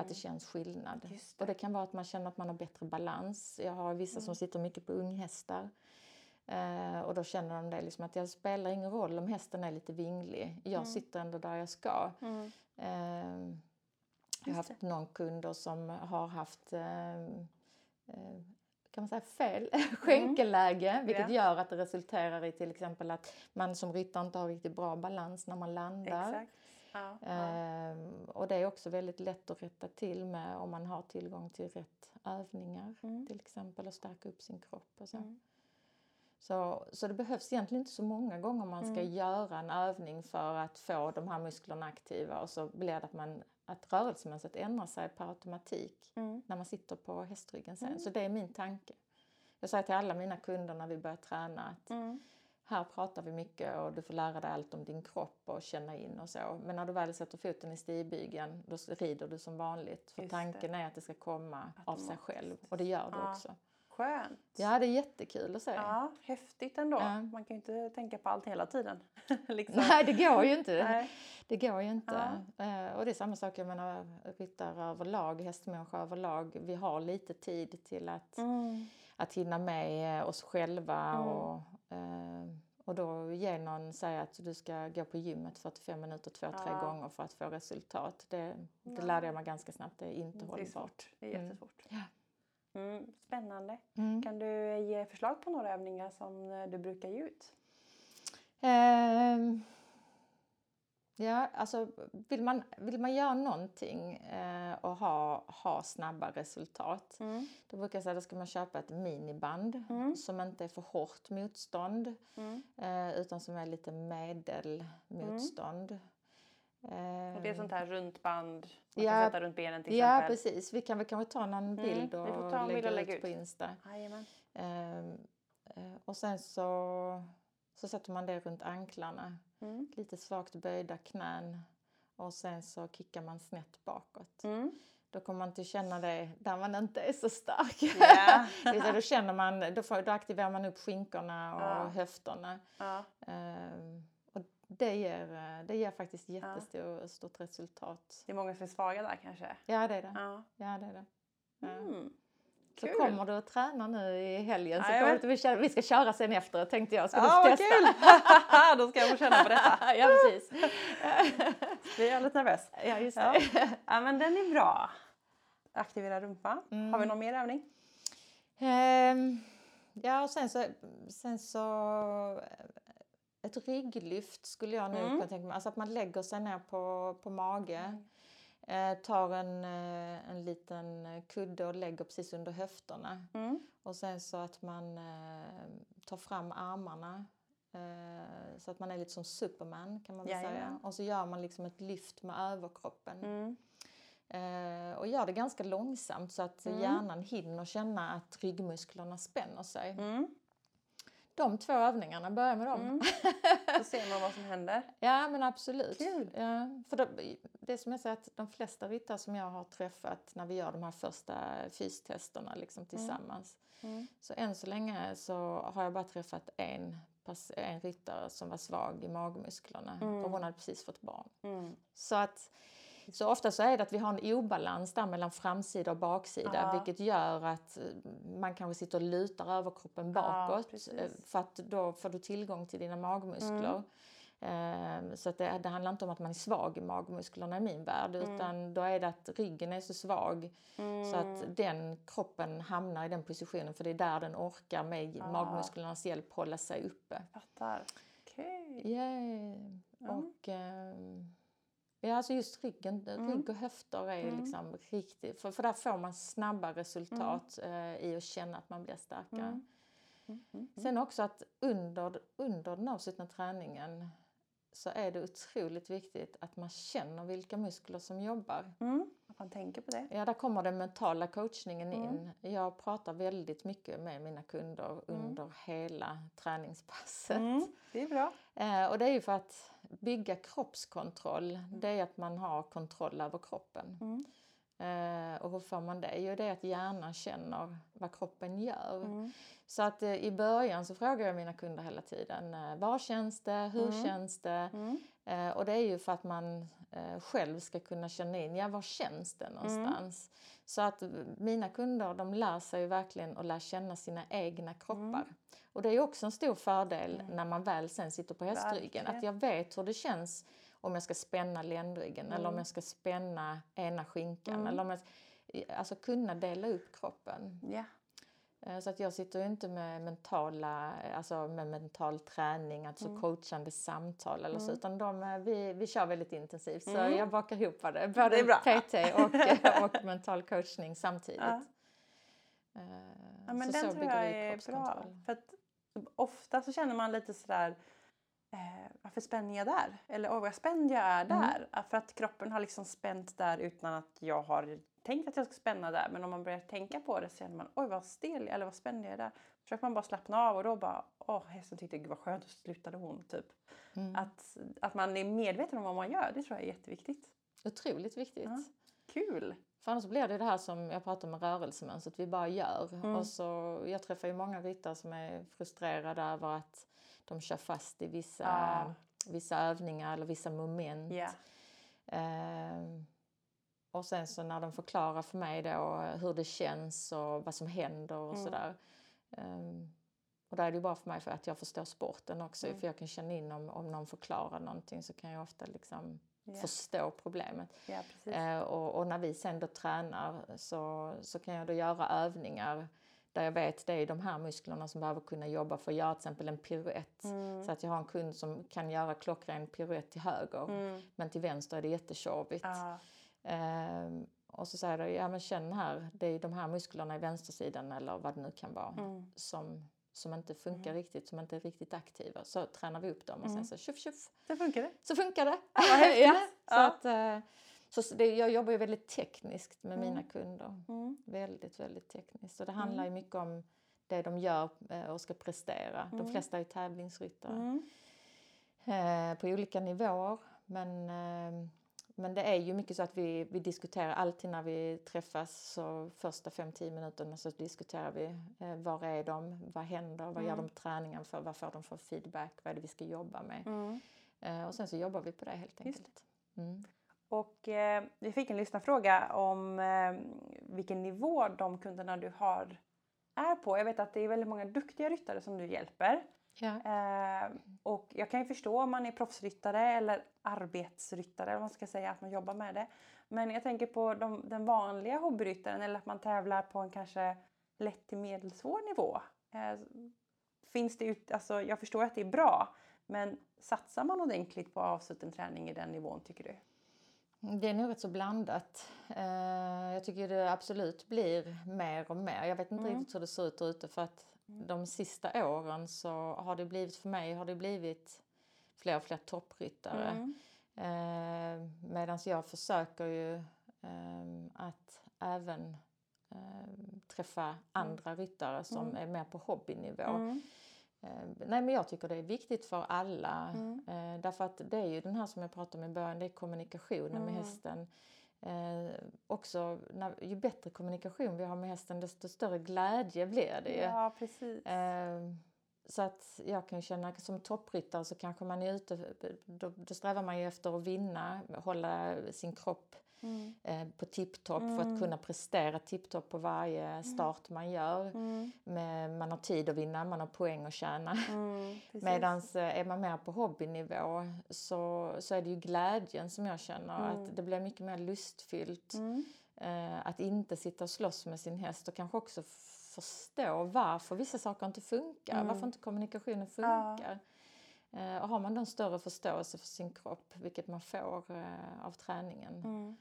att det känns skillnad. Mm. Det. Och det kan vara att man känner att man har bättre balans. Jag har vissa Mm. som sitter mycket på unghästar. Eh, och då känner de det liksom att det spelar ingen roll om hästen är lite vinglig. Jag Mm. sitter ändå där jag ska. Mm. Eh, jag har haft någon kunder som har haft eh, eh, kan man säga fel skänkelläge vilket Mm. Ja. gör att det resulterar i till exempel att man som ryttare inte har riktigt bra balans när man landar. Ja. ja. Ehm, och det är också väldigt lätt att rätta till med om man har tillgång till rätt övningar Mm. till exempel och stärka upp sin kropp och så. Mm. Så, så det behövs egentligen inte så många gånger man ska Mm. göra en övning för att få de här musklerna aktiva och så blir det att, man, att rörelsemönstret ändrar sig per automatik Mm. när man sitter på hästryggen sen. Mm. Så det är min tanke. Jag säger till alla mina kunder när vi börjar träna att Mm. här pratar vi mycket och du får lära dig allt om din kropp och känna in och så. Men när du väl sätter foten i stigbygeln då rider du som vanligt. För Just det. tanken är att det ska komma av sig själv och det gör det Ja. också. Skönt. Ja, det är jättekul att se. Ja, häftigt ändå. Ja. Man kan ju inte tänka på allt hela tiden. liksom. Nej, det går ju inte. Nej. Det går ju inte. Eh, Och det är samma sak, jag menar ryttare överlag, hästmänniskor överlag. Vi har lite tid till att, Mm. att hinna med oss själva Mm. och, eh, och då ge någon, säga att du ska gå på gymmet 45 minuter två, tre Ja. gånger för att få resultat. Det, det Ja. lärde jag mig ganska snabbt, det är inte Det är hållbart. svårt. Det är Mm. jättesvårt. Ja. Mm. Spännande. Mm. Kan du ge förslag på några övningar som eh, du brukar ge ut? Ehm, ja, alltså vill man, vill man göra någonting eh, och ha, ha snabba resultat Mm. då brukar jag säga att ska man köpa ett miniband Mm. som inte är för hårt motstånd Mm. eh, utan som är lite medelmotstånd. Och det är sånt här runt band man ja, kan sätta runt benen till Ja, exempel. precis. Vi kan väl kanske ta någon bild vi och, ta en bild lägga, och lägga ut på ut. Insta. Jajamän. Ehm, eh, och sen så, så sätter man det runt anklarna. Mm. Lite svagt böjda knän. Och sen så kickar man snett bakåt. Mm. Då kommer man inte känna det där man inte är så stark. Ja. Säga, då, känner man, då, får, då aktiverar man upp skinkorna och Ja. höfterna. Ja. Ehm, det ger, eh, det ger faktiskt jättestort stort resultat. Det är många som är svaga där kanske. Ja, det är det. Ja. Ja, det, är det. Ja. Mm. Så Kul. kommer du att träna nu i helgen. Så Jajamän. kommer du, vi, ska köra sen efter tänkte jag. Ska Ja, du testa? kul! Då ska jag få känna på detta. ja, precis. Blir jag lite nervös. ja, just Ja. det. ja, men den är bra. Aktivera rumpa. Mm. Har vi någon mer övning? Ehm, ja, och sen så, sen så ett rygglyft skulle jag nu Mm. kunna tänka mig. Alltså att man lägger sig ner på, på mage. Eh, tar en, eh, en liten kudde och lägger precis under höfterna. Mm. Och sen så att man eh, tar fram armarna. Eh, så att man är lite som Superman kan man väl säga. Jajamän. Och så gör man liksom ett lyft med överkroppen. Mm. Eh, och gör det ganska långsamt så att Mm. hjärnan hinner känna att ryggmusklerna spänner sig. Mm. De två övningarna, börja med dem. Mm. Då ser man vad som händer. Ja men absolut. Kul. Ja, för det, det som jag säger att de flesta ryttare som jag har träffat när vi gör de här första fystesterna liksom tillsammans. Mm. Så än så länge så har jag bara träffat en, en ryttare som var svag i magmusklerna Mm. och hon hade precis fått barn. Mm. Så att så ofta så är det att vi har en obalans där mellan framsida och baksida Ja. vilket gör att eh, man kanske sitter och lutar överkroppen bakåt precis. eh, för att då får du tillgång till dina magmuskler. Eh, Så att det, det handlar inte om att man är svag i magmusklerna i min värld utan då är det att ryggen är så svag Mm. så att den kroppen hamnar i den positionen för det är där den orkar med Ah. magmusklernas hjälp hålla sig uppe. Fattar. Okej. Yeah. Ja. Och, ehm, ja, alltså just ryggen, rygg och höfter är Mm. liksom riktigt... För, för där får man snabba resultat eh, i att känna att man blir starkare. Mm. Mm. Mm. Sen också att under, under den avslutna träningen så är det otroligt viktigt att man känner vilka muskler som jobbar. Mm. Att man tänker på det. Ja, där kommer den mentala coachningen Mm. in. Jag pratar väldigt mycket med mina kunder under hela träningspasset. Mm. Det är bra. Eh, och det är ju för att bygga kroppskontroll, det är att man har kontroll över kroppen. Mm. Eh, och hur får man det? Jo, det är att hjärnan känner vad kroppen gör. Mm. Så att eh, i början så frågar jag mina kunder hela tiden, eh, var känns det, hur Mm. känns det? Mm. Eh, och det är ju för att man eh, själv ska kunna känna in, ja var känns det någonstans? Så att eh, mina kunder de lär sig ju verkligen att lära känna sina egna kroppar. Mm. Och det är också en stor fördel när man väl sen sitter på hästryggen, Verkligen. att jag vet hur det känns om jag ska spänna ländryggen eller om jag ska spänna ena skinkan. Mm. Eller om jag, alltså kunna dela upp kroppen. Ja. Eh, Så att jag sitter ju inte med mentala, alltså med mental träning, alltså Mm. coachande samtal eller så, utan de, eh, vi, vi kör väldigt intensivt. Så Mm. jag bakar ihop det, Det både bra. PT och, eh, och mental coachning samtidigt. Ja. Eh, Ja, men så den så tror bygger jag vi är bra. För ofta så känner man lite sådär, eh, varför spänner jag där? Eller oj vad spänd jag är Mm. där. Ja, För att kroppen har liksom spänt där utan att jag har tänkt att jag ska spänna där. Men om man börjar tänka på det så känner man, oj vad stel eller vad spänd jag är där. Försöker man bara slappna av och då bara, åh hästen tyckte gud vad skönt och slutade hon. Typ. Mm. Att, att man är medveten om vad man gör, det tror jag är jätteviktigt. Otroligt viktigt. Ja. Kul! För annars blir det det här som jag pratar om rörelsemönstret, vi bara gör. Mm. Och så, jag träffar ju många ryttare som är frustrerade över att de kör fast i vissa, Ja. vissa övningar eller vissa moment. Ja. Ehm, och sen så när de förklarar för mig då hur det känns och vad som händer och Mm. sådär. Ehm, och där är det ju bara för mig för att jag förstår sporten också. Mm. För jag kan känna in om, om någon förklarar någonting så kan jag ofta liksom Ja. förstå problemet. ja, precis. Eh, och, och när vi sen då tränar så, så kan jag då göra övningar där jag vet det är de här musklerna som behöver kunna jobba för att göra till exempel en piruett. Mm. Så att jag har en kund som kan göra klockren piruett till höger Mm. men till vänster är det jättetjorbigt. Ja. Ehm, och så säger jag, ja men känn här, det är de här musklerna i vänstersidan eller vad det nu kan vara Mm. som, som inte funkar riktigt, som inte är riktigt aktiva. Så tränar vi upp dem och Mm. sen så tjuff tjuff Det funkar det. så funkar det. häftigt. ja, så Ja. att, eh, så det, jag jobbar ju väldigt tekniskt med mina Mm. kunder. Mm. Väldigt, väldigt tekniskt. Och det handlar ju mycket om det de gör eh, och ska prestera. De Mm. flesta är ju tävlingsryttare Mm. eh, på olika nivåer. Men, eh, men det är ju mycket så att vi, vi diskuterar alltid när vi träffas. Så första 5-10 minuterna så diskuterar vi eh, var är de, vad händer, vad gör Mm. de träningen för, vad får de för feedback, vad är det vi ska jobba med. Mm. Eh, och sen så jobbar vi på det helt enkelt. Mm. Och eh, vi fick en lyssnarfråga om eh, vilken nivå de kunderna du har är på. Jag vet att det är väldigt många duktiga ryttare som du hjälper. Ja. Eh, och jag kan ju förstå om man är proffsryttare eller arbetsryttare, eller man ska säga, att man jobbar med det. Men jag tänker på de, den vanliga hobbyryttaren eller att man tävlar på en kanske lätt till medelsvår nivå. Eh, finns det ut, alltså, jag förstår att det är bra, men satsar man ordentligt på avsluten träning i den nivån tycker du? Det är nog rätt så blandat. Eh, jag tycker det absolut blir mer och mer. Jag vet inte Mm. riktigt hur det ser ut ute för att de sista åren så har det blivit, för mig har det blivit fler och fler toppryttare. Mm. Eh, Medan jag försöker ju eh, att även eh, träffa andra ryttare som Mm. är mer på hobbynivå. Mm. Eh, nej men jag tycker det är viktigt för alla. Mm. Eh, därför att det är ju den här som jag pratade om i början, det är kommunikationen med Mm. hästen. Eh, också när, ju bättre kommunikation vi har med hästen desto större glädje blir det ju. Ja, precis. Eh, så att jag kan känna som toppryttare så kanske man är ute, då, då strävar man ju efter att vinna, hålla sin kropp Mm. eh, på tipptopp för Mm. att kunna prestera tipptopp på varje start man gör. Mm. Men man har tid att vinna, man har poäng att tjäna. Mm. Medan är man mer på hobbynivå så, så är det ju glädjen som jag känner. Mm. Att det blir mycket mer lustfyllt. Mm. Eh, att inte sitta och slåss med sin häst och kanske också förstå varför vissa saker inte funkar. Mm. Varför inte kommunikationen funkar. Eh, och har man då en större förståelse för sin kropp, vilket man får eh, av träningen, Mm.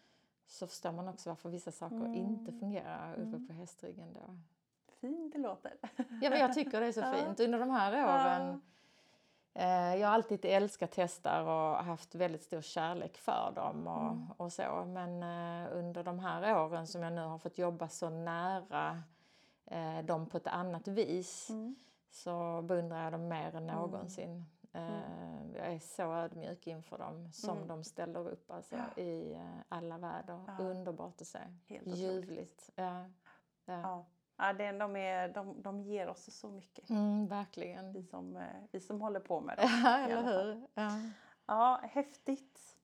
Så förstår man också varför vissa saker Mm. inte fungerar uppe Mm. på hästryggen då. Fint det låter. Ja, men jag tycker det är så fint. Under de här åren eh, Jag har alltid älskat hästar och haft väldigt stor kärlek för dem och, Mm. och så. Men eh, under de här åren som jag nu har fått jobba så nära eh, dem på ett annat vis Mm. så beundrar jag dem mer än någonsin. Mm. Jag är så ödmjuk inför dem som Mm. de ställer upp alltså, Ja. i eh, alla väder. Ja. Underbart att se. Helt. Ljuvligt. Ja. Ja. Ja. Det, de, är, de, de ger oss så mycket, Mm, verkligen. vi som, eh, vi som håller på med dem. Ja, eller hur? Ja. Ja, häftigt.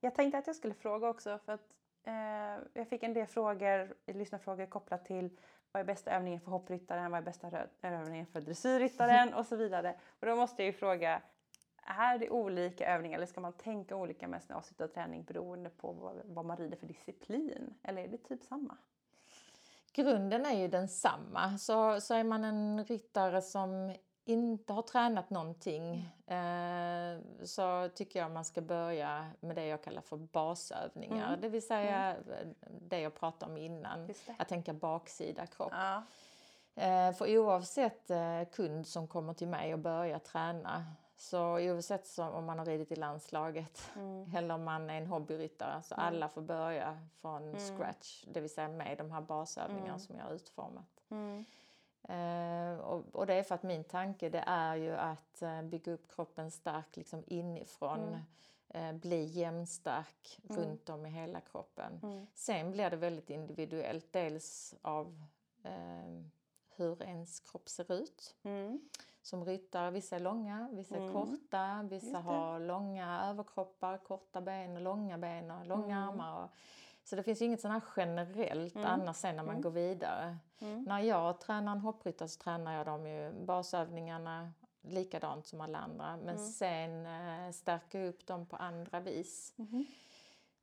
Jag tänkte att jag skulle fråga också för att eh, jag fick en del frågor, lyssnarfrågor kopplat till vad är bästa övningen för hoppryttaren, vad är bästa övningen för dressyrryttaren och så vidare. Och då måste jag ju fråga, är det olika övningar eller ska man tänka olika med sin avslutad träning beroende på vad, vad man rider för disciplin? Eller är det typ samma? Grunden är ju densamma. Så, så är man en ryttare som inte har tränat någonting eh, så tycker jag man ska börja med det jag kallar för basövningar. Mm. Det vill säga eh, det jag pratade om innan. Att tänka baksida kropp. Ja. Eh, för oavsett eh, kund som kommer till mig och börjar träna så oavsett som, om man har ridit i landslaget Mm. eller om man är en hobbyryttare så Mm. alla får börja från Mm. scratch. Det vill säga med de här basövningarna Mm. som jag har utformat. Eh, och, och det är för att min tanke det är ju att eh, bygga upp kroppen stark liksom inifrån. Mm. Eh, bli jämnstark Mm. runt om i hela kroppen. Mm. Sen blir det väldigt individuellt. Dels av eh, hur ens kropp ser ut. Mm. Som ryttare, vissa är långa, vissa är Mm. korta, vissa har långa överkroppar, korta ben långa ben och långa Mm. armar. Och, så det finns ju inget sånt här generellt Mm. annars sen när man Mm. går vidare. Mm. När jag tränar en hoppryttare så tränar jag dem ju basövningarna likadant som alla andra. Men Mm. sen eh, stärker jag upp dem på andra vis. Mhm.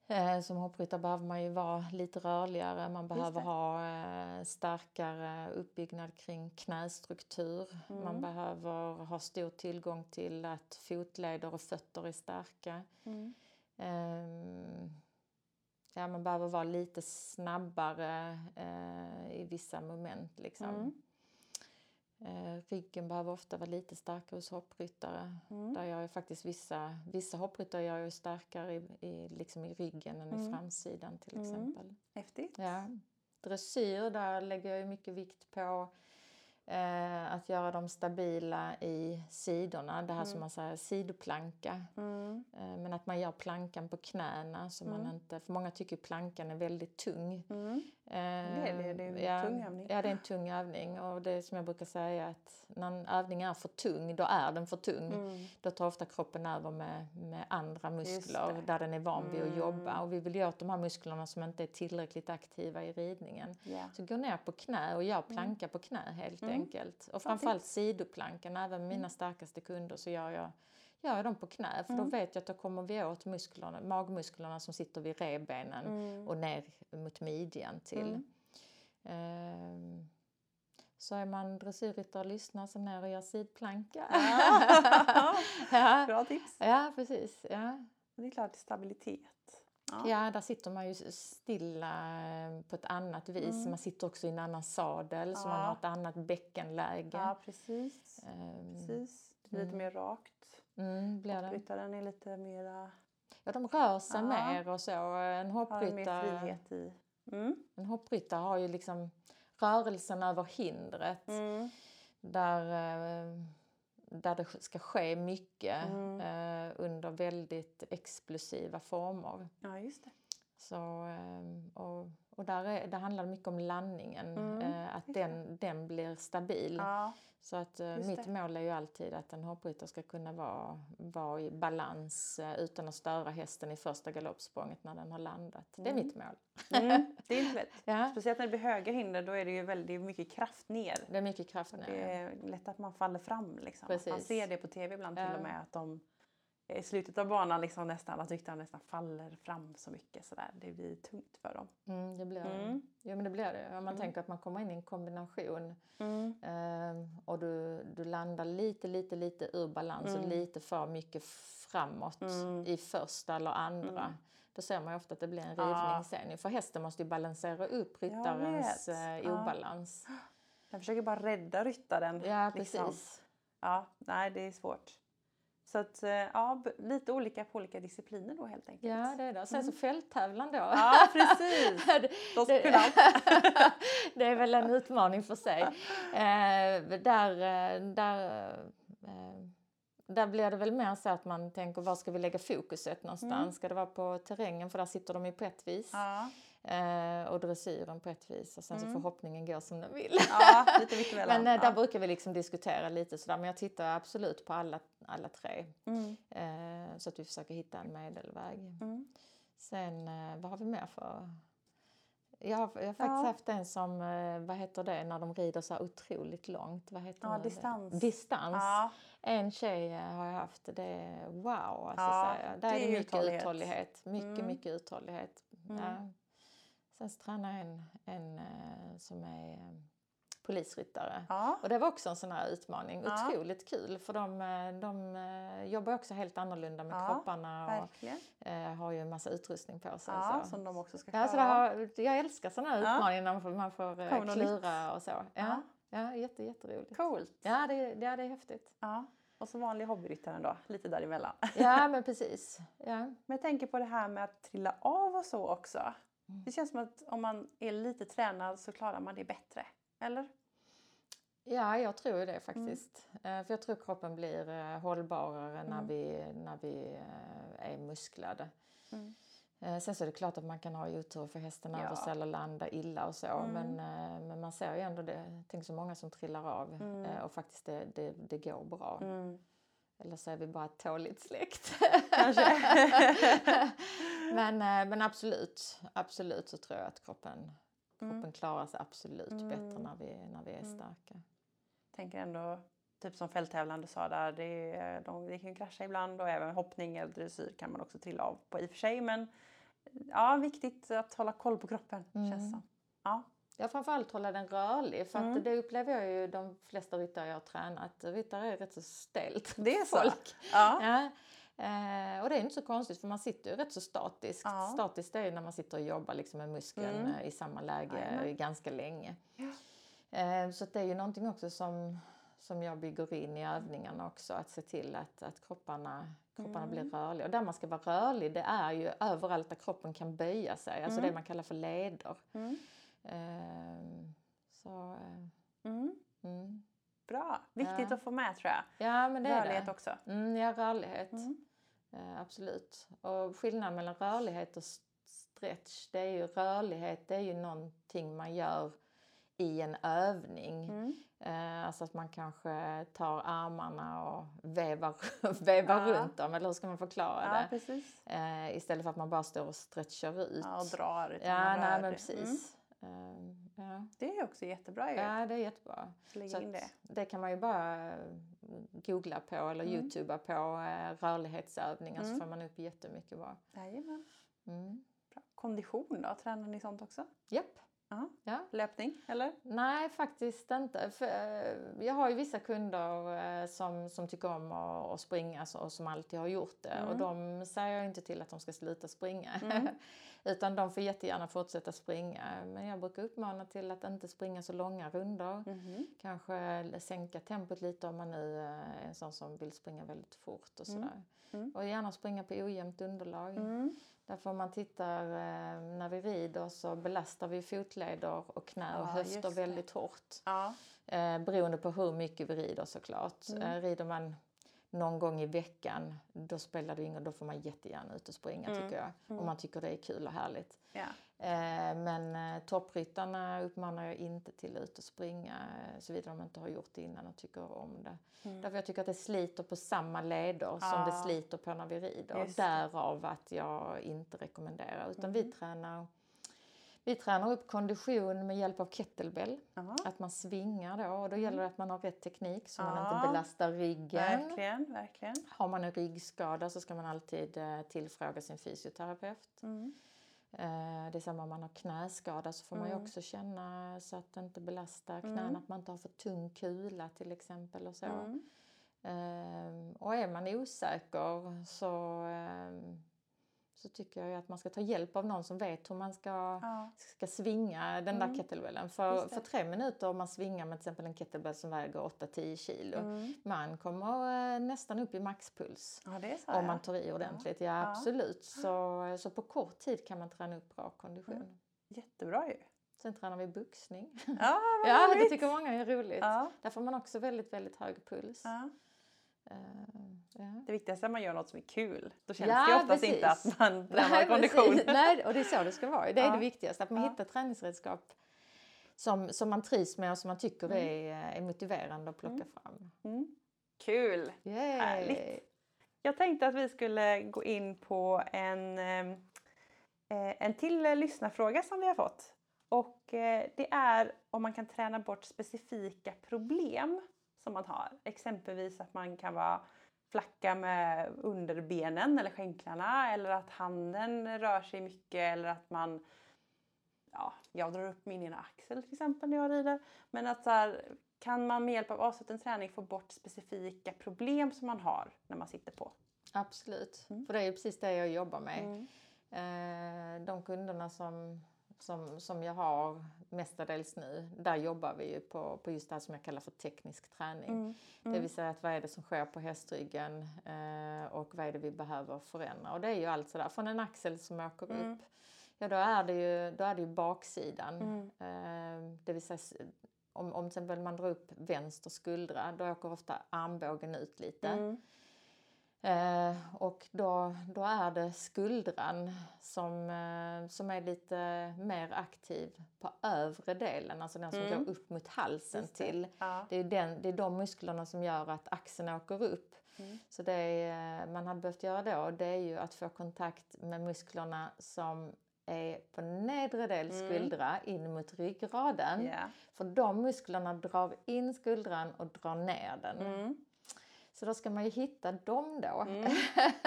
Eh, som hoppryttare behöver man ju vara lite rörligare. Man behöver ha eh, starkare uppbyggnad kring knästruktur. Man Mm. behöver ha stor tillgång till att fotleder och fötter är starka. Mm. Ehm, ja, man behöver vara lite snabbare eh, i vissa moment. Liksom. Mm. Eh, ryggen behöver ofta vara lite starkare hos hoppryttare. Mm. Där jag faktiskt vissa, vissa hoppryttare gör jag starkare i, i, liksom i ryggen än i Mm. framsidan till Mm. exempel. Häftigt. Ja. Dressyr, där lägger jag mycket vikt på eh, att göra dem stabila i sidorna. Det här som Mm. man säger sidoplanka. Mm. Eh, men att man gör plankan på knäna så man Mm. inte, för många tycker plankan är väldigt tung. Mm. Eh, det är det, är en ja, tung övning. Ja, det är en tung övning. Och det är som jag brukar säga att när en övning är för tung, då är den för tung. Mm. Då tar ofta kroppen över med, med andra muskler där den är van vid att jobba. Mm. Och vi vill ju åt de här musklerna som inte är tillräckligt aktiva i ridningen. Ja. Så gå ner på knä och gör planka på knä helt Mm. Enkelt. Och framförallt sidoplankan, även mina Mm. starkaste kunder så gör jag, gör jag dem på knä. För Mm. då vet jag att då kommer vi åt musklerna, magmusklerna som sitter vid revbenen Mm. och ner mot midjan till. Mm. Ehm, så är man dressyrryttare och lyssnar så ner och gör sidplanka. Ja. ja. Bra tips. ja, precis. Ja. Det är klart stabilitet. Ja, där sitter man ju stilla eh, på ett annat vis. Mm. Man sitter också i en annan sadel så man Ja. har ett annat bäckenläge. Ja, precis. Ehm, precis. Det lite Mm. mer rakt. Mm, blir det. Hoppryttaren är lite mera, Ja, de rör sig Ja. mer och så. En har mer hoppryttare, frihet i. Mm. en hoppryttare har ju liksom rörelsen över hindret. Mm. Där, eh, där det ska ske mycket Mm. eh, under väldigt explosiva former. Ja, just det. Så, eh, och, och där, är, där handlar det mycket om landningen, Mm, eh, att den, den blir stabil. Ja. Så att eh, mitt det. mål är ju alltid att en hoppryttare ska kunna vara, vara i balans eh, utan att störa hästen i första galoppsprånget när den har landat. Det är Mm. mitt mål. Mm. Det är inte lätt. Ja, Speciellt när det blir höga hinder då är det ju väldigt mycket kraft ner. det är mycket kraft Och nu. det är lätt att man faller fram. Liksom. Man ser det på tv ibland till och med att de i slutet av banan liksom nästan, att ryttaren nästan faller fram så mycket sådär. Det blir tungt för dem. Mm, det blir det. Mm. Jo, men det blir det. Om man Mm. tänker att man kommer in i en kombination eh, och du, du landar lite, lite, lite ur balans och Mm. lite för mycket framåt Mm. i första eller andra. Då ser man ofta att det blir en Ja. rivning sen. För hästen måste ju balansera upp ryttarens eh, Ja. obalans. Den försöker bara rädda ryttaren. Ja, liksom. precis. Ja, nej det är svårt. Så att, eh, ja, lite olika på olika discipliner då helt enkelt. Ja, det är det. Sen Mm. så fälttävlan då. Ja, precis. Det- det- är väl en utmaning för sig. Eh, där, eh, där, eh, där blir det väl mer så att man tänker var ska vi lägga fokuset någonstans? Mm. Ska det vara på terrängen för där sitter de ju på ett vis Ja, eh, och dressyren på ett vis och sen Mm. så får hoppningen gå som den vill. ja lite. Men eh, där ja. brukar vi liksom diskutera lite sådär men jag tittar absolut på alla, alla tre Mm. eh, så att vi försöker hitta en medelväg. Mm. Sen eh, vad har vi mer för jag har, jag har faktiskt Ja. haft en som, eh, vad heter det, när de rider så här otroligt långt. Vad heter Ja, det? distans. Distans. Ja, En tjej eh, har jag haft, det är wow alltså. Ja, så här, det där är det mycket uthållighet. uthållighet. Mycket, Mm. mycket uthållighet. Mm. Ja. Sen tränar jag en, en eh, som är polisryttare. ja. Och det var också en sån här utmaning. Ja. Otroligt kul för de, eh, de eh, jobbar också helt annorlunda med Ja, kropparna och eh, har ju en massa utrustning på sig. Ja, så. som de också ska Ja, så har, jag älskar sådana här utmaningar när man får, man får eh, klura och så. Ja, Ja. ja. jätte, jätteroligt. Coolt. Ja det, ja, det är häftigt. Ja. Och så vanlig hobbyryttaren då, lite däremellan. Ja, men precis. Ja. Men jag tänker på det här med att trilla av och så också. Mm. Det känns som att om man är lite tränad så klarar man det bättre. Eller? Ja, jag tror det Mm. faktiskt. Eh, för jag tror kroppen blir eh, hållbarare när Mm. vi, när vi eh, är musklade. Mm. Sen så är det klart att man kan ha otur för hästen Ja. över eller landa illa och så. Mm. Men, men man ser ju ändå det. Tänk så många som trillar av Mm. och faktiskt det, det, det går bra. Mm. Eller så är vi bara ett tåligt släkt. Men, men absolut, absolut så tror jag att kroppen, Mm. Kroppen klarar sig absolut Mm. bättre när vi, när vi är Mm. starka. tänker ändå, typ som fälttävlande sa där, det, de, det kan ju krascha ibland och även hoppning eller dressyr kan man också trilla av på i och för sig. Men ja, viktigt att hålla koll på kroppen Mm. känns som. Ja. Ja, framförallt hålla den rörlig. För att Mm. det upplever jag ju de flesta ryttare jag har tränat. Ryttare är rätt så stelt. Det är så? Folk. Ja. Ja. Eh, och det är inte så konstigt för man sitter ju rätt så statiskt. Ja. Statiskt är ju när man sitter och jobbar liksom med muskeln Mm. eh, i samma läge Jajamän. ganska länge. Ja. Eh, så det är ju någonting också som, som jag bygger in i övningarna också. Att se till att, att kropparna, kropparna Mm. blir rörliga. Och där man ska vara rörlig det är ju överallt där kroppen kan böja sig. Alltså Mm. det man kallar för leder. Mm. Ehm, så, eh, Mm. mm. Bra, viktigt Ja. att få med tror jag. Ja, men det är Rörlighet det. också. Mm, ja, rörlighet. Mm. Eh, absolut. Och skillnaden mellan rörlighet och st- stretch, det är ju rörlighet, det är ju någonting man gör i en övning. Mm. Eh, alltså att man kanske tar armarna och vevar, vevar Ja. runt dem, eller hur ska man förklara Ja, det? precis. Eh, istället för att man bara står och stretchar ut. Ja, och drar. Ja, nej men det. Mm. Ehm, ja. Det är också jättebra ju. ja, det är jättebra. Lägg in det. det kan man ju bara eh, googla på eller Mm. youtuba på eh, rörlighetsövningar Mm. så får man upp jättemycket bra. Jajamän. Mm. Bra. Kondition då, tränar ni sånt också? Japp. Ja. Ja. Löpning, eller? Nej, faktiskt inte. För, eh, jag har ju vissa kunder eh, som, som tycker om att, att springa och som alltid har gjort det. Och Mm. de säger jag inte till att de ska sluta springa. Mm. Utan de får jättegärna fortsätta springa. Men jag brukar uppmana till att inte springa så långa rundor. Mhm. Kanske sänka tempot lite om man nu eh, är en sån som vill springa väldigt fort och Mm. sådär. Mm. Och gärna springa på ojämnt underlag. Mm. Därför om man tittar eh, när vi rider så belastar vi fotleder och knä och Ja, höfter väldigt hårt. Ja. Eh, beroende på hur mycket vi rider såklart. Mm. Rider man någon gång i veckan då spelar det ingen då får man jättegärna ut och springa Mm. tycker jag. Mm. Om man tycker det är kul och härligt. ja. Eh, men eh, toppryttarna uppmanar jag inte till att ut och springa eh, såvida de inte har gjort det innan och tycker om det. Mm. Därför jag tycker att det sliter på samma leder som Ja. det sliter på när vi rider. Just. Därav att jag inte rekommenderar. Utan vi Mm. tränar vi tränar upp kondition med hjälp av kettlebell. Jaha. Att man svingar då och då gäller det att man har rätt teknik så man Mm. Ja. inte belastar ryggen. Verkligen, verkligen. Har man en ryggskada så ska man alltid eh, tillfråga sin fysioterapeut. Mm. Eh, det är samma om man har knäskada så får man ju Mm. också känna så att det inte belastar knäna, Mm. att man inte har för tung kula till exempel och så. Mm. Ehm, och är man osäker så, ehm, så tycker jag att man ska ta hjälp av någon som vet hur man ska, Ja. ska svinga den där Mm. kettlebellen. För, för tre minuter om man svingar med till exempel en kettlebell som väger 8-10 kilo. Mm. Man kommer eh, nästan upp i maxpuls. ja, så. Om man tar i ordentligt, ja, Ja. absolut. Så, så på kort tid kan man träna upp bra kondition. Mm. Jättebra ju. Sen tränar vi boxning. Ja, ja, det tycker många är roligt. Ja. Där får man också väldigt, väldigt hög puls. Eh. Det viktigaste är att man gör något som är kul. Då känns Ja, det oftast precis. inte att man tränar kondition. Nej, och det är så det ska vara. Det är Ja. det viktigaste, att man Ja. hittar träningsredskap som, som man trivs med och som man tycker Mm. är, är motiverande att plocka fram. Mm. Kul! Yay. Härligt. Jag tänkte att vi skulle gå in på en, eh, en till eh, lyssnarfråga som vi har fått. Och eh, det är om man kan träna bort specifika problem som man har. Exempelvis att man kan vara flacka med underbenen eller skänklarna eller att handen rör sig mycket eller att man ja, jag drar upp min ena axel till exempel när jag rider. Men att så här, kan man med hjälp av avsluten träning få bort specifika problem som man har när man sitter på? Absolut, Mm. för det är ju precis det jag jobbar med. Mm. Eh, de kunderna som, som, som jag har mestadels nu, där jobbar vi ju på, på just det här som jag kallar för teknisk träning. Mm. Det vill säga att vad är det som sker på hästryggen eh, och vad är det vi behöver förändra. Och det är ju allt sådär, från en axel som åker Mm. upp, ja då är det ju, då är det ju baksidan. Mm. Eh, det vill säga om, om till exempel man drar upp vänster skuldra, då åker ofta armbågen ut lite. Mm. Eh, och då, då är det skuldran som, eh, som är lite mer aktiv på övre delen, alltså den som Mm. går upp mot halsen det. till. Ja. Det är, den, det är de musklerna som gör att axeln åker upp. Mm. Så det är, man hade behövt göra då, det är ju att få kontakt med musklerna som är på nedre del Mm. skuldra in mot ryggraden. Ja. För de musklerna drar in skuldran och drar ner den. Så då ska man ju hitta dem då. Mm.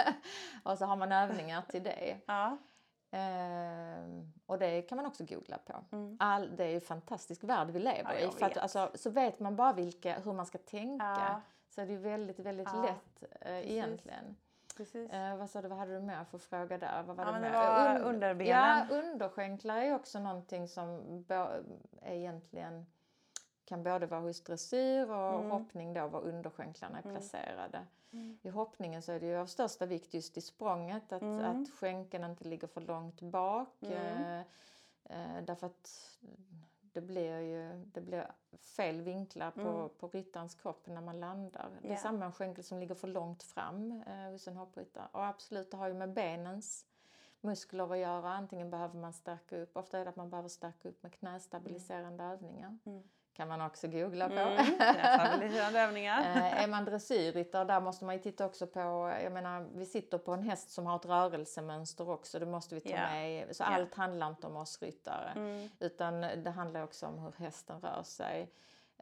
och så har man övningar till det. Ja. Ehm, och det kan man också googla på. Mm. All, det är ju en fantastisk värld vi lever Ja, i. För att, alltså, så vet man bara vilka, hur man ska tänka Ja. så är det ju väldigt, väldigt Ja, lätt eh, egentligen. Precis. Eh, vad sa du, vad hade du mer för fråga där? Vad var Ja, det men det var underbenen. Ja, underskänklar är också någonting som är egentligen kan både vara hos dressyr och Mm. hoppning då var underskänklarna är Mm. placerade. Mm. I hoppningen så är det ju av största vikt just i språnget att, Mm. att skänken inte ligger för långt bak. Mm. Eh, eh, därför att det blir ju det blir fel vinklar på, Mm. på ryttarens kropp när man landar. Det är samma skänkel som ligger för långt fram eh, hos en hoppryttare. Och absolut, det har ju med benens muskler att göra. Antingen behöver man stärka upp, ofta är det att man behöver stärka upp med knästabiliserande övningar. Mm. Kan man också googla på. Mm. Eh, är man dressyrryttare, där måste man ju titta också på, jag menar vi sitter på en häst som har ett rörelsemönster också, det måste vi ta Ja. med. Så Ja. allt handlar inte om oss ryttare, Mm. utan det handlar också om hur hästen rör sig.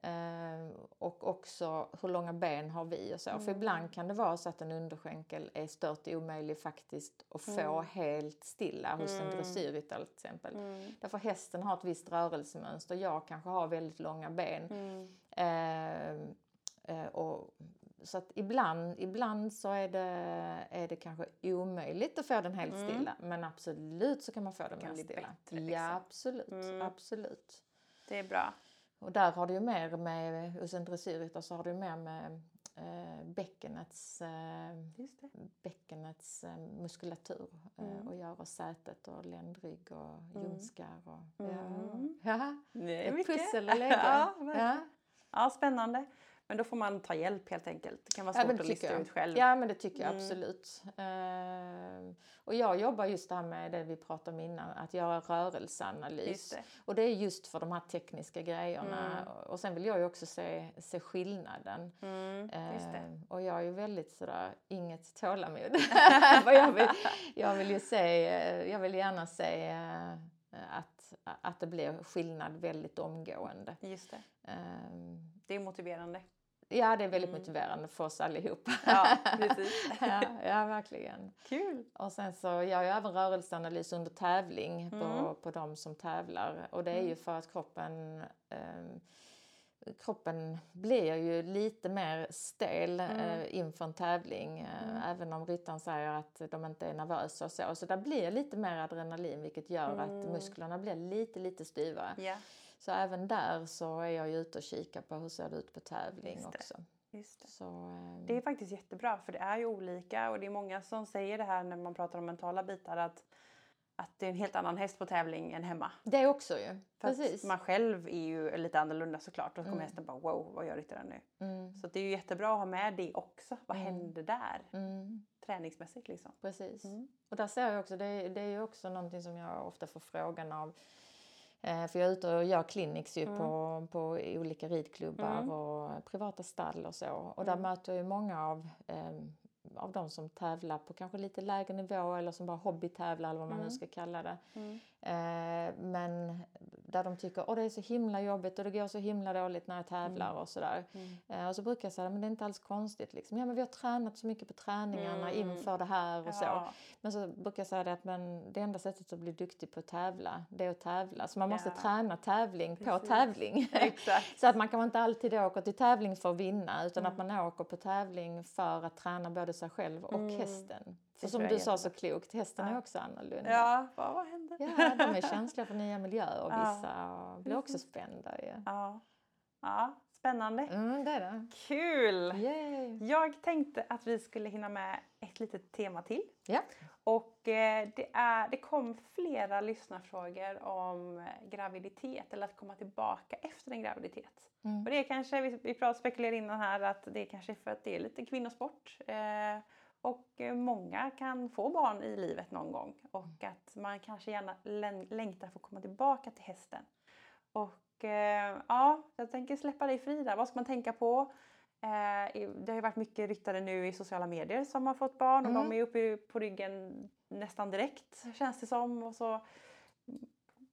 Eh, och också hur långa ben har vi och så. För Mm. ibland kan det vara så att en underskänkel är stört omöjlig faktiskt att få Mm. helt stilla hos en Mm. dressyrryttare till exempel. Mm. Därför hästen har ett visst rörelsemönster, jag kanske har väldigt långa ben. Mm. Eh, eh, och, så att ibland, ibland så är det, är det kanske omöjligt att få den helt Mm. stilla. Men absolut så kan man få den bli stilla. bättre, liksom. Ja, absolut. Mm. absolut. Det är bra. Och där har du ju mer med, hos en dressyrryttare så har du mer med eh, bäckenets, eh, bäckenets eh, muskulatur Mm. eh, och göra sätet och ländrygg och ljumskar. Och, Mm. ja. ja. Det är mycket. pussel att lägga. ja, ja. ja, spännande. Men då får man ta hjälp helt enkelt. Det kan vara Ja, svårt det att lista jag. ut själv. Ja, men det tycker jag Mm. absolut. Eh, och jag jobbar just det här med det vi pratade om innan, att göra rörelseanalys. Det. Och det är just för de här tekniska grejerna. Mm. Och sen vill jag ju också se, se skillnaden. Mm. Eh, och jag är ju väldigt sådär, inget tålamod. Jag, vill, jag vill ju se, eh, jag vill gärna se eh, att, att det blir skillnad väldigt omgående. Just det. Eh, Det är motiverande. Ja, det är väldigt Mm. motiverande för oss allihopa. Ja, precis. ja, ja, verkligen. Kul. Och sen så gör jag även rörelseanalys under tävling på, Mm. på de som tävlar. Och det är ju för att kroppen ehm, Kroppen blir ju lite mer stel Mm. eh, inför en tävling. Eh, Mm. Även om ryttaren säger att de inte är nervösa och så. Så det blir lite mer adrenalin vilket gör att Mm. musklerna blir lite, lite styvare. Ja, Så även där så är jag ute och kikar på hur ser det ut på tävling Just också. just det. Så, ehm, Det är faktiskt jättebra för det är ju olika och det är många som säger det här när man pratar om mentala bitar att, att det är en helt annan häst på tävling än hemma. Det också ju. För Precis. man själv är ju lite annorlunda såklart. Då kommer Mm. hästen bara wow, vad gör ryttaren nu? Mm. Så det är ju jättebra att ha med det också. Vad Mm. händer där? Mm. Träningsmässigt liksom. Precis. Mm. Och där ser jag också, det, det är ju också någonting som jag ofta får frågan av för jag är ute och gör clinics ju Mm. på, på olika ridklubbar Mm. och privata stall och så. Och där Mm. möter jag ju många av, eh, av de som tävlar på kanske lite lägre nivå eller som bara hobbytävlar eller vad man Mm. nu ska kalla det. Mm. Eh, men där de tycker att det är så himla jobbigt och det går så himla dåligt när jag tävlar och sådär. Mm. Eh, och så brukar jag säga men det är inte alls konstigt. Liksom. Ja, men vi har tränat så mycket på träningarna Mm. inför det här och så. Ja. Men så brukar jag säga det att men det enda sättet att bli duktig på att tävla, det är att tävla. Så man måste Ja. träna tävling på Precis. tävling. Exakt. så att man kan inte alltid åka till tävling för att vinna utan Mm. att man åker på tävling för att träna både sig själv och Mm. hästen. För som du sa så klokt, hästen Ja. är också annorlunda. Ja, vad, vad händer? Ja, de är känsliga för nya miljöer och Ja. vissa blir också Precis. spända ju. Ja. ja, spännande. Mm, det är det. Kul! Yay. Jag tänkte att vi skulle hinna med ett litet tema till. Ja. Och eh, det, är, det kom flera lyssnarfrågor om eh, graviditet eller att komma tillbaka efter en graviditet. Mm. Och det är kanske, vi, vi pratade spekulerade innan här att det är kanske för att det är lite kvinnosport. Eh, och eh, många kan få barn i livet någon gång och att man kanske gärna län- längtar för att komma tillbaka till hästen. Och eh, ja, jag tänker släppa dig fri där. Vad ska man tänka på? Eh, det har ju varit mycket ryttare nu i sociala medier som har fått barn och Mm. de är uppe på ryggen nästan direkt känns det som. Och så,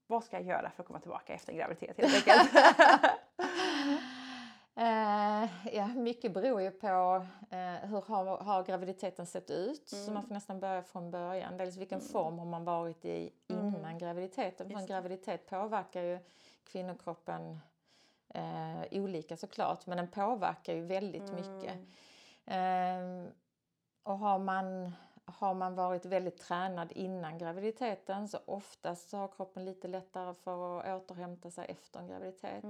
vad ska jag göra för att komma tillbaka efter en graviditet helt enkelt? Mycket beror ju på eh, hur har, har graviditeten sett ut. Så Mm. man får nästan börja från början. Dels vilken Mm. form har man varit i innan Mm. graviditeten. För en graviditet påverkar ju kvinnokroppen eh, olika såklart. Men den påverkar ju väldigt mycket. Mm. Eh, och har man, har man varit väldigt tränad innan graviditeten så oftast så har kroppen lite lättare för att återhämta sig efter en graviditet.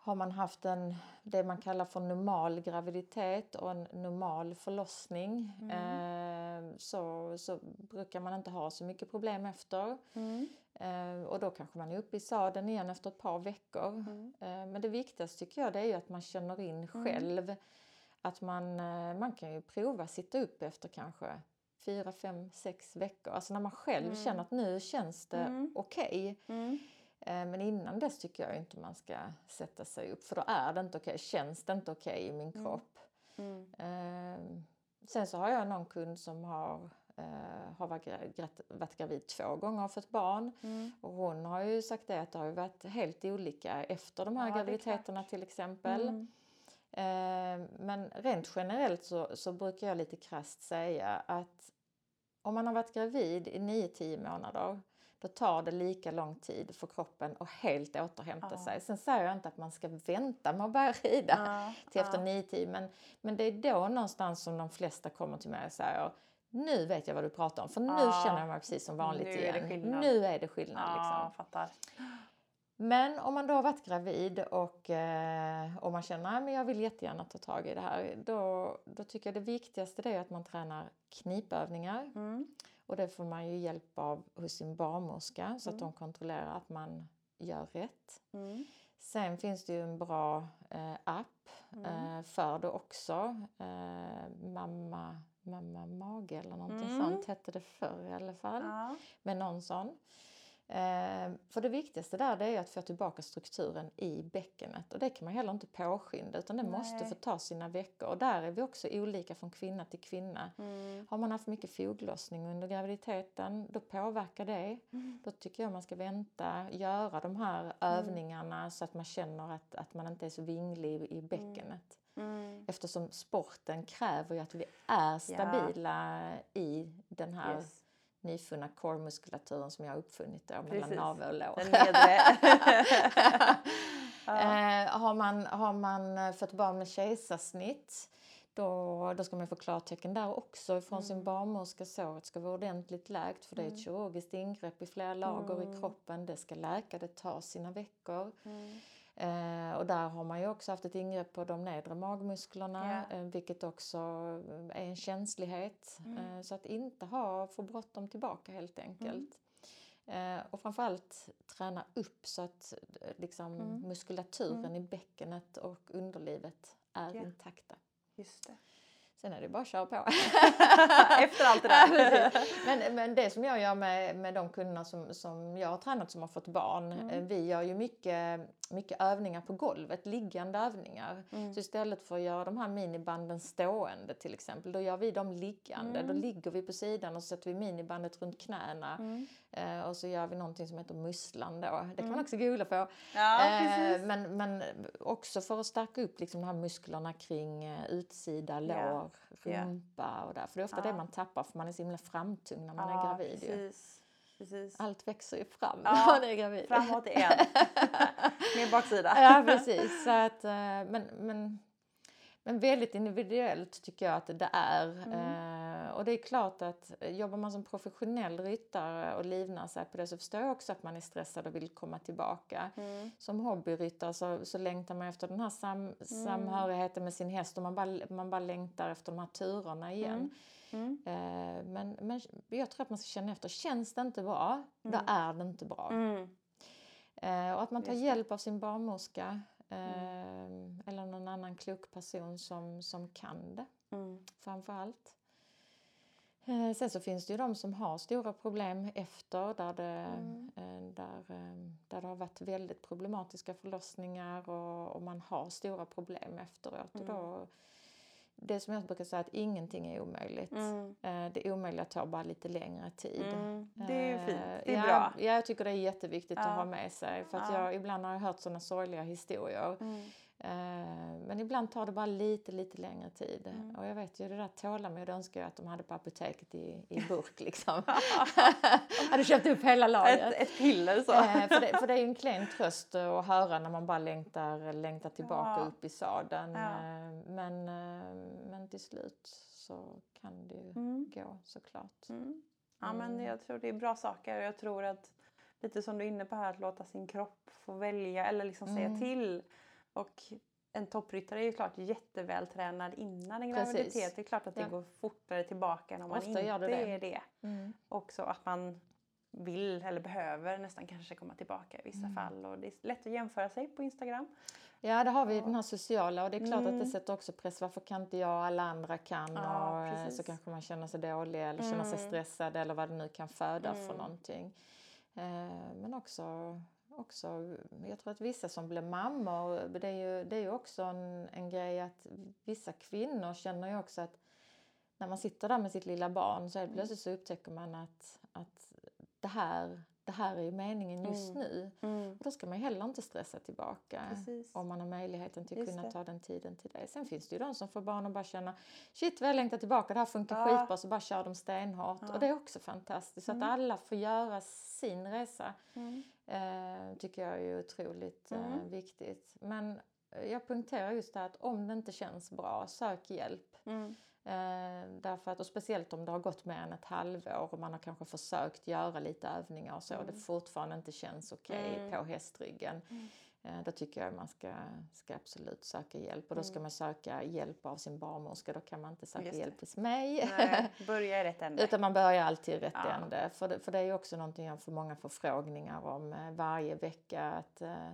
Mm. Har man haft en, det man kallar för normal graviditet och en normal förlossning Mm. ehm, så, så brukar man inte ha så mycket problem efter. Mm. Ehm, och då kanske man är uppe i sadeln igen efter ett par veckor. Mm. Ehm, men det viktigaste tycker jag det är ju att man känner in själv att man, eh, man kan ju prova sitta upp efter kanske fyra, fem, sex veckor. Alltså när man själv Mm. känner att nu känns det Mm. okej. Mm. Eh, Men innan dess tycker jag inte man ska sätta sig upp för då är det inte okej, känns det inte okej i min Mm. kropp. Mm. Eh, Sen så har jag någon kund som har, eh, har varit, gra- varit gravid två gånger och fått barn. Mm. Och hon har ju sagt det att det har varit helt olika efter de här Ja, graviditeterna till exempel. Mm. Eh, Men rent generellt så, så brukar jag lite krasst säga att om man har varit gravid i 9-10 månader då tar det lika lång tid för kroppen att helt återhämta Ja. sig. Sen säger jag inte att man ska vänta med att börja rida Ja, till efter ja. 9-10 men, men det är då någonstans som de flesta kommer till mig och säger nu vet jag vad du pratar om för nu Ja. känner jag mig precis som vanligt Nu är igen. skillnad. Nu är det skillnad. Liksom. fattar. Men om man då har varit gravid och, eh, och man känner att jag vill jättegärna ta tag i det här. Då, då tycker jag det viktigaste är att man tränar knipövningar. Mm. Och det får man ju hjälp av hos sin barnmorska så att Mm. de kontrollerar att man gör rätt. Mm. Sen finns det ju en bra eh, app Mm. eh, för det också. Eh, mamma, mamma mage eller någonting Mm. sånt hette det förr i alla fall Ja. med någon sån. Eh, för det viktigaste där det är att få tillbaka strukturen i bäckenet och det kan man heller inte påskynda utan det måste Nej. få ta sina veckor och där är vi också olika från kvinna till kvinna. Mm. Har man haft mycket foglossning under graviditeten då påverkar det. Mm. Då tycker jag man ska vänta, göra de här övningarna så att man känner att, att man inte är så vinglig i bäckenet. Mm. Eftersom sporten kräver ju att vi är stabila i den här Yes. Nyfunna core-muskulaturen som jag har uppfunnit då, mellan Precis. navel och lår. Ja. eh, har, man, har man fått barn med kejsarsnitt då, då ska man få klartecken där också från sin Mm. barnmorska. Såret ska vara ordentligt läkt för det är ett Mm. kirurgiskt ingrepp i flera lager i Mm. kroppen. Det ska läka, det tar sina veckor. Mm. Eh, och där har man ju också haft ett ingrepp på de nedre magmusklerna Ja. eh, vilket också är en känslighet. Mm. Eh, så att inte ha för bråttom tillbaka helt enkelt. Mm. Eh, och framförallt träna upp så att eh, liksom, Mm. muskulaturen Mm. i bäckenet och underlivet är Ja. intakta. Just det. Sen är det bara att köra på. Efter allt det där. men, men det som jag gör med, med de kunderna som, som jag har tränat som har fått barn. Mm. eh, Vi gör ju mycket, mycket övningar på golvet, liggande övningar. Mm. Så istället för att göra de här minibanden stående till exempel, då gör vi dem liggande. Då Mm. ligger vi på sidan och så sätter vi minibandet runt knäna. Mm. Eh, och så gör vi någonting som heter musslan då. Det kan man Mm. också googla på. Ja, Eh, men, men också för att stärka upp liksom de här musklerna kring eh, utsida, lår, Ja. rumpa och där. För det är ofta Ja. det man tappar för man är så himla framtung när man är ja, gravid. Precis. Allt växer ju fram Ja, när man är gravid. Framåt igen. Mer baksida. ja, precis. Så att, eh, men, men, men väldigt individuellt tycker jag att det är. Mm. Eh, och det är klart att jobbar man som professionell ryttare och livnär sig på det så förstår jag också att man är stressad och vill komma tillbaka. Mm. Som hobbyryttare så, så längtar man efter den här sam, samhörigheten med sin häst och man bara, man bara längtar efter de här turerna igen. Mm. Eh, men, men jag tror att man ska känna efter, känns det inte bra, då är det inte bra. Mm. Eh, och att man tar hjälp av sin barnmorska eh, eller någon annan klok person som, som kan det Mm. framför allt. Eh, sen så finns det ju de som har stora problem efter där det, Mm. där, där det har varit väldigt problematiska förlossningar och, och man har stora problem efteråt. Och då, det som jag brukar säga att ingenting är omöjligt. Mm. Eh, det omöjliga tar bara lite längre tid. Mm. Det är Eh, fint. Det är ja, bra. Ja, jag tycker det är jätteviktigt Ja. att ha med sig. För att Ja. jag, ibland har jag hört sådana sorgliga historier. Mm. Eh, men ibland tar det bara lite, lite längre tid. Mm. Och jag vet ju det där tålamod önskar jag att de hade på apoteket i, i burk liksom. hade köpt upp hela lagret. Ett, ett piller så. Eh, för, det, för det är ju en klen tröst att höra när man bara längtar, längtar tillbaka Ja. upp i sadeln. Ja. Eh, men, men till slut så kan det ju Mm. gå såklart. Mm. Ja, men Mm. jag tror det är bra saker och jag tror att lite som du är inne på här att låta sin kropp få välja eller liksom säga Mm. till. Och en toppryttare är ju klart jättevältränad innan en Precis. graviditet. Det är klart att det Ja. går fortare tillbaka än om man Ofta inte gör det är det. Mm. Också att man vill eller behöver nästan kanske komma tillbaka i vissa Mm. fall. Och det är lätt att jämföra sig på Instagram. Ja, det har vi Ja. den här sociala och det är klart att Mm. det sätter också press. Varför kan inte jag och alla andra kan? Ja, och eh, så precis. kanske man känner sig dålig eller känner sig Mm. stressad eller vad det nu kan föda för Mm. någonting. Eh, men också, också, jag tror att vissa som blir mammor, det är ju, det är ju också en, en grej att vissa kvinnor känner ju också att när man sitter där med sitt lilla barn så helt Mm. plötsligt så upptäcker man att, att det, här, det här är ju meningen just Mm. nu. Mm. Då ska man ju heller inte stressa tillbaka Precis. om man har möjligheten till att Just kunna det. ta den tiden till det. Sen finns det ju de som får barn och bara känner shit vad jag längtar tillbaka, det här funkar Ja. skitbra så bara kör de stenhårt. Ja. Och det är också fantastiskt. Så Mm. att alla får göra sin resa Mm. Eh, tycker jag är otroligt eh, Mm. viktigt. Men jag punkterar just det här att om det inte känns bra, sök hjälp. Mm. Eh, därför att, och speciellt om det har gått mer än ett halvår och man har kanske försökt göra lite övningar och så och det fortfarande inte känns okej Mm. på hästryggen. Eh, då tycker jag man ska, ska absolut söka hjälp och då ska Mm. man söka hjälp av sin barnmorska. Då kan man inte söka hjälp hos mig. Nej, börja i rätt ände. Utan man börjar alltid i rätt Ja. ände. För det, för det är ju också någonting jag får många förfrågningar om eh, varje vecka. Att, eh,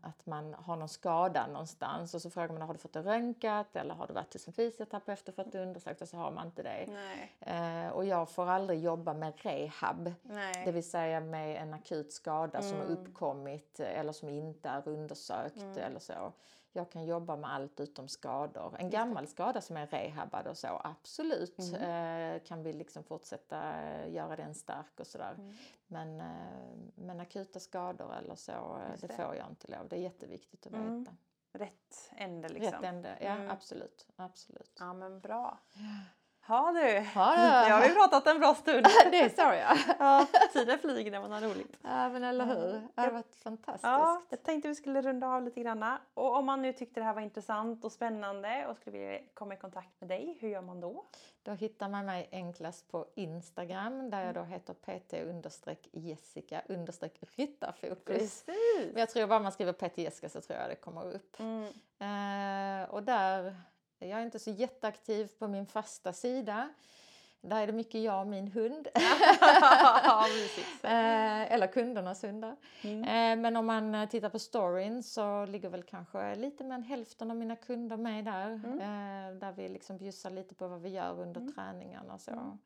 att man har någon skada någonstans och så frågar man har du fått det röntgat eller har du varit hos en fysioterapeut och fått det undersökt och så har man inte det. Nej. Eh, och jag får aldrig jobba med rehab. Nej. Det vill säga med en akut skada som har Mm. uppkommit eller som inte är undersökt Mm. eller så. Jag kan jobba med allt utom skador. En gammal skada som är rehabad och så, absolut Mm. eh, kan vi liksom fortsätta göra den stark och sådär. Mm. Men, eh, men akuta skador eller så, eh, Just det, det. får jag inte lov. Det är jätteviktigt att Mm. veta. Rätt ände liksom. Rätt ände, ja Mm. absolut. absolut. Ja men bra. Ha du! Ha du! Nu har vi pratat en bra stund. det sa jag. ja, tiden flyger när man har roligt. Ja men eller hur. Det har varit fantastiskt. Ja, jag tänkte vi skulle runda av lite grann. Och om man nu tyckte det här var intressant och spännande och skulle vilja komma i kontakt med dig, hur gör man då? Då hittar man mig enklast på Instagram där jag då heter pt Jessica ryttarfokus. Precis! Men jag tror bara man skriver pt Jessica så tror jag det kommer upp. Mm. Eh, och där, jag är inte så jätteaktiv på min fasta sida. Där är det mycket jag och min hund. eh, eller kundernas hundar. Mm. Eh, men om man tittar på storyn så ligger väl kanske lite mer än hälften av mina kunder med där. Mm. Eh, där vi liksom bjussar lite på vad vi gör under Mm. träningarna. Så. Mm.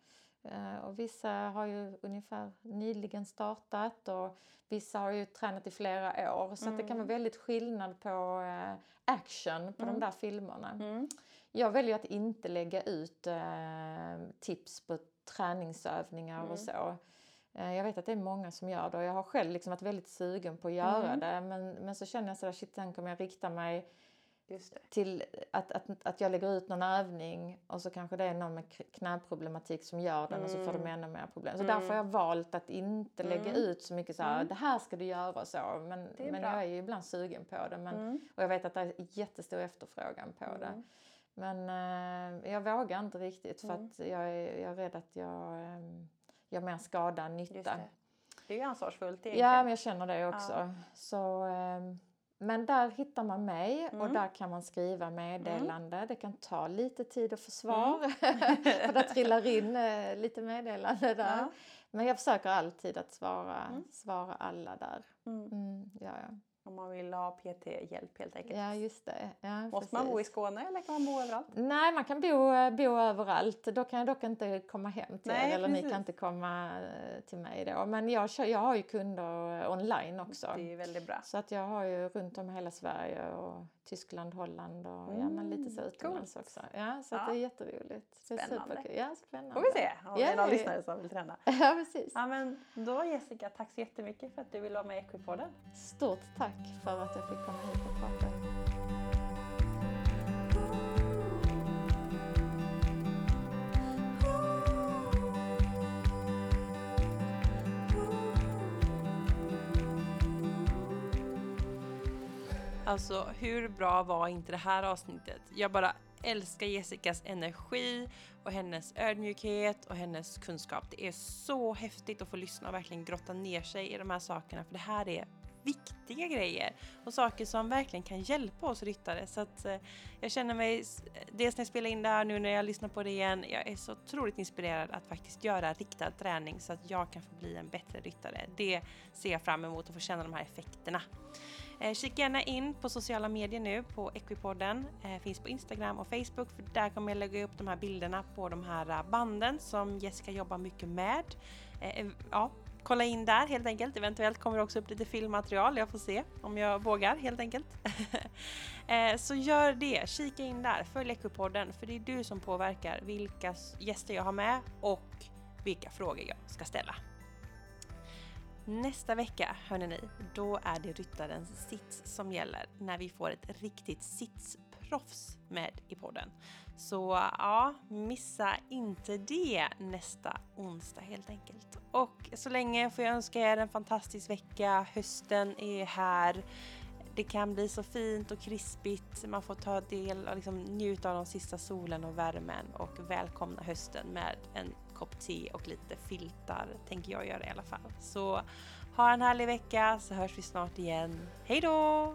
Eh, och vissa har ju ungefär nyligen startat och vissa har ju tränat i flera år. Så det kan Mm. vara väldigt skillnad på eh, action på Mm. de där filmerna. Mm. Jag väljer att inte lägga ut eh, tips på träningsövningar Mm. och så. Eh, jag vet att det är många som gör det och jag har själv liksom varit väldigt sugen på att göra Mm. det. Men, men så känner jag sådär, shit tänk om jag riktar mig till att, att, att jag lägger ut någon övning och så kanske det är någon med knäproblematik som gör den och så får de Mm. ännu mer problem. Så Mm. därför har jag valt att inte lägga Mm. ut så mycket så här, Mm. det här ska du göra och så. Men, men bra. jag är ju ibland sugen på det. Men, Mm. Och jag vet att det är jättestor efterfrågan på det. Mm. Men eh, jag vågar inte riktigt för Mm. att jag är, jag är rädd att jag eh, gör mer skada än Just nytta. det. Det är ju ansvarsfullt Ja, egentligen. men jag känner det också. Så, ehm, men där hittar man mig och Mm. där kan man skriva meddelande. Det kan ta lite tid att få svar. för det trillar in eh, lite meddelande där. Ja. Men jag försöker alltid att svara, Mm. svara alla där. Mm. Mm, ja, ja. Om man vill ha PT-hjälp helt enkelt. ja, just det. Ja, Måste man bo i precis. Skåne eller kan man bo överallt? Nej, man kan bo, bo överallt. Då kan jag dock inte komma hem till Nej, er eller ni precis. kan inte komma eh, till mig då. Men jag, jag har ju kunder online också. Det är väldigt bra. Så att jag har ju runt om i hela Sverige och Tyskland, Holland och ja, men lite så Mm, utomlands coolt. också. Ja, så Ja. det är jätteroligt. Det är Spännande. superkul. Ja, spännande. Får vi se om det är någon lyssnare som vill träna. Ja, precis. Ja, men då Jessica, tack så jättemycket för att du ville vara med i Equipodden. Stort tack för att jag fick komma hit och prata. Alltså hur bra var inte det här avsnittet? Jag bara älskar Jessicas energi och hennes ödmjukhet och hennes kunskap. Det är så häftigt att få lyssna och verkligen grotta ner sig i de här sakerna för det här är viktiga grejer och saker som verkligen kan hjälpa oss ryttare. Så att eh, jag känner mig, dels när jag spelar in det här nu när jag lyssnar på det igen, jag är så otroligt inspirerad att faktiskt göra riktad träning så att jag kan få bli en bättre ryttare. Det ser jag fram emot att få känna de här effekterna. Eh, kika gärna in på sociala medier nu på Equipodden. Eh, finns på Instagram och Facebook för där kommer jag lägga upp de här bilderna på de här eh, banden som Jessica jobbar mycket med. Eh, ja, kolla in där helt enkelt. Eventuellt kommer det också upp lite filmmaterial. Jag får se om jag vågar helt enkelt. eh, så gör det. Kika in där. Följ Equipodden för det är du som påverkar vilka gäster jag har med och vilka frågor jag ska ställa. Nästa vecka, hörni ni, då är det ryttarens sits som gäller när vi får ett riktigt sitsproffs med i podden. Så ja, missa inte det nästa onsdag helt enkelt. Och så länge får jag önska er en fantastisk vecka. Hösten är här. Det kan bli så fint och krispigt. Man får ta del och liksom njuta av de sista solen och värmen och välkomna hösten med en kopp te och lite filtar, tänker jag göra i alla fall. Så ha en härlig vecka så hörs vi snart igen. Hej då!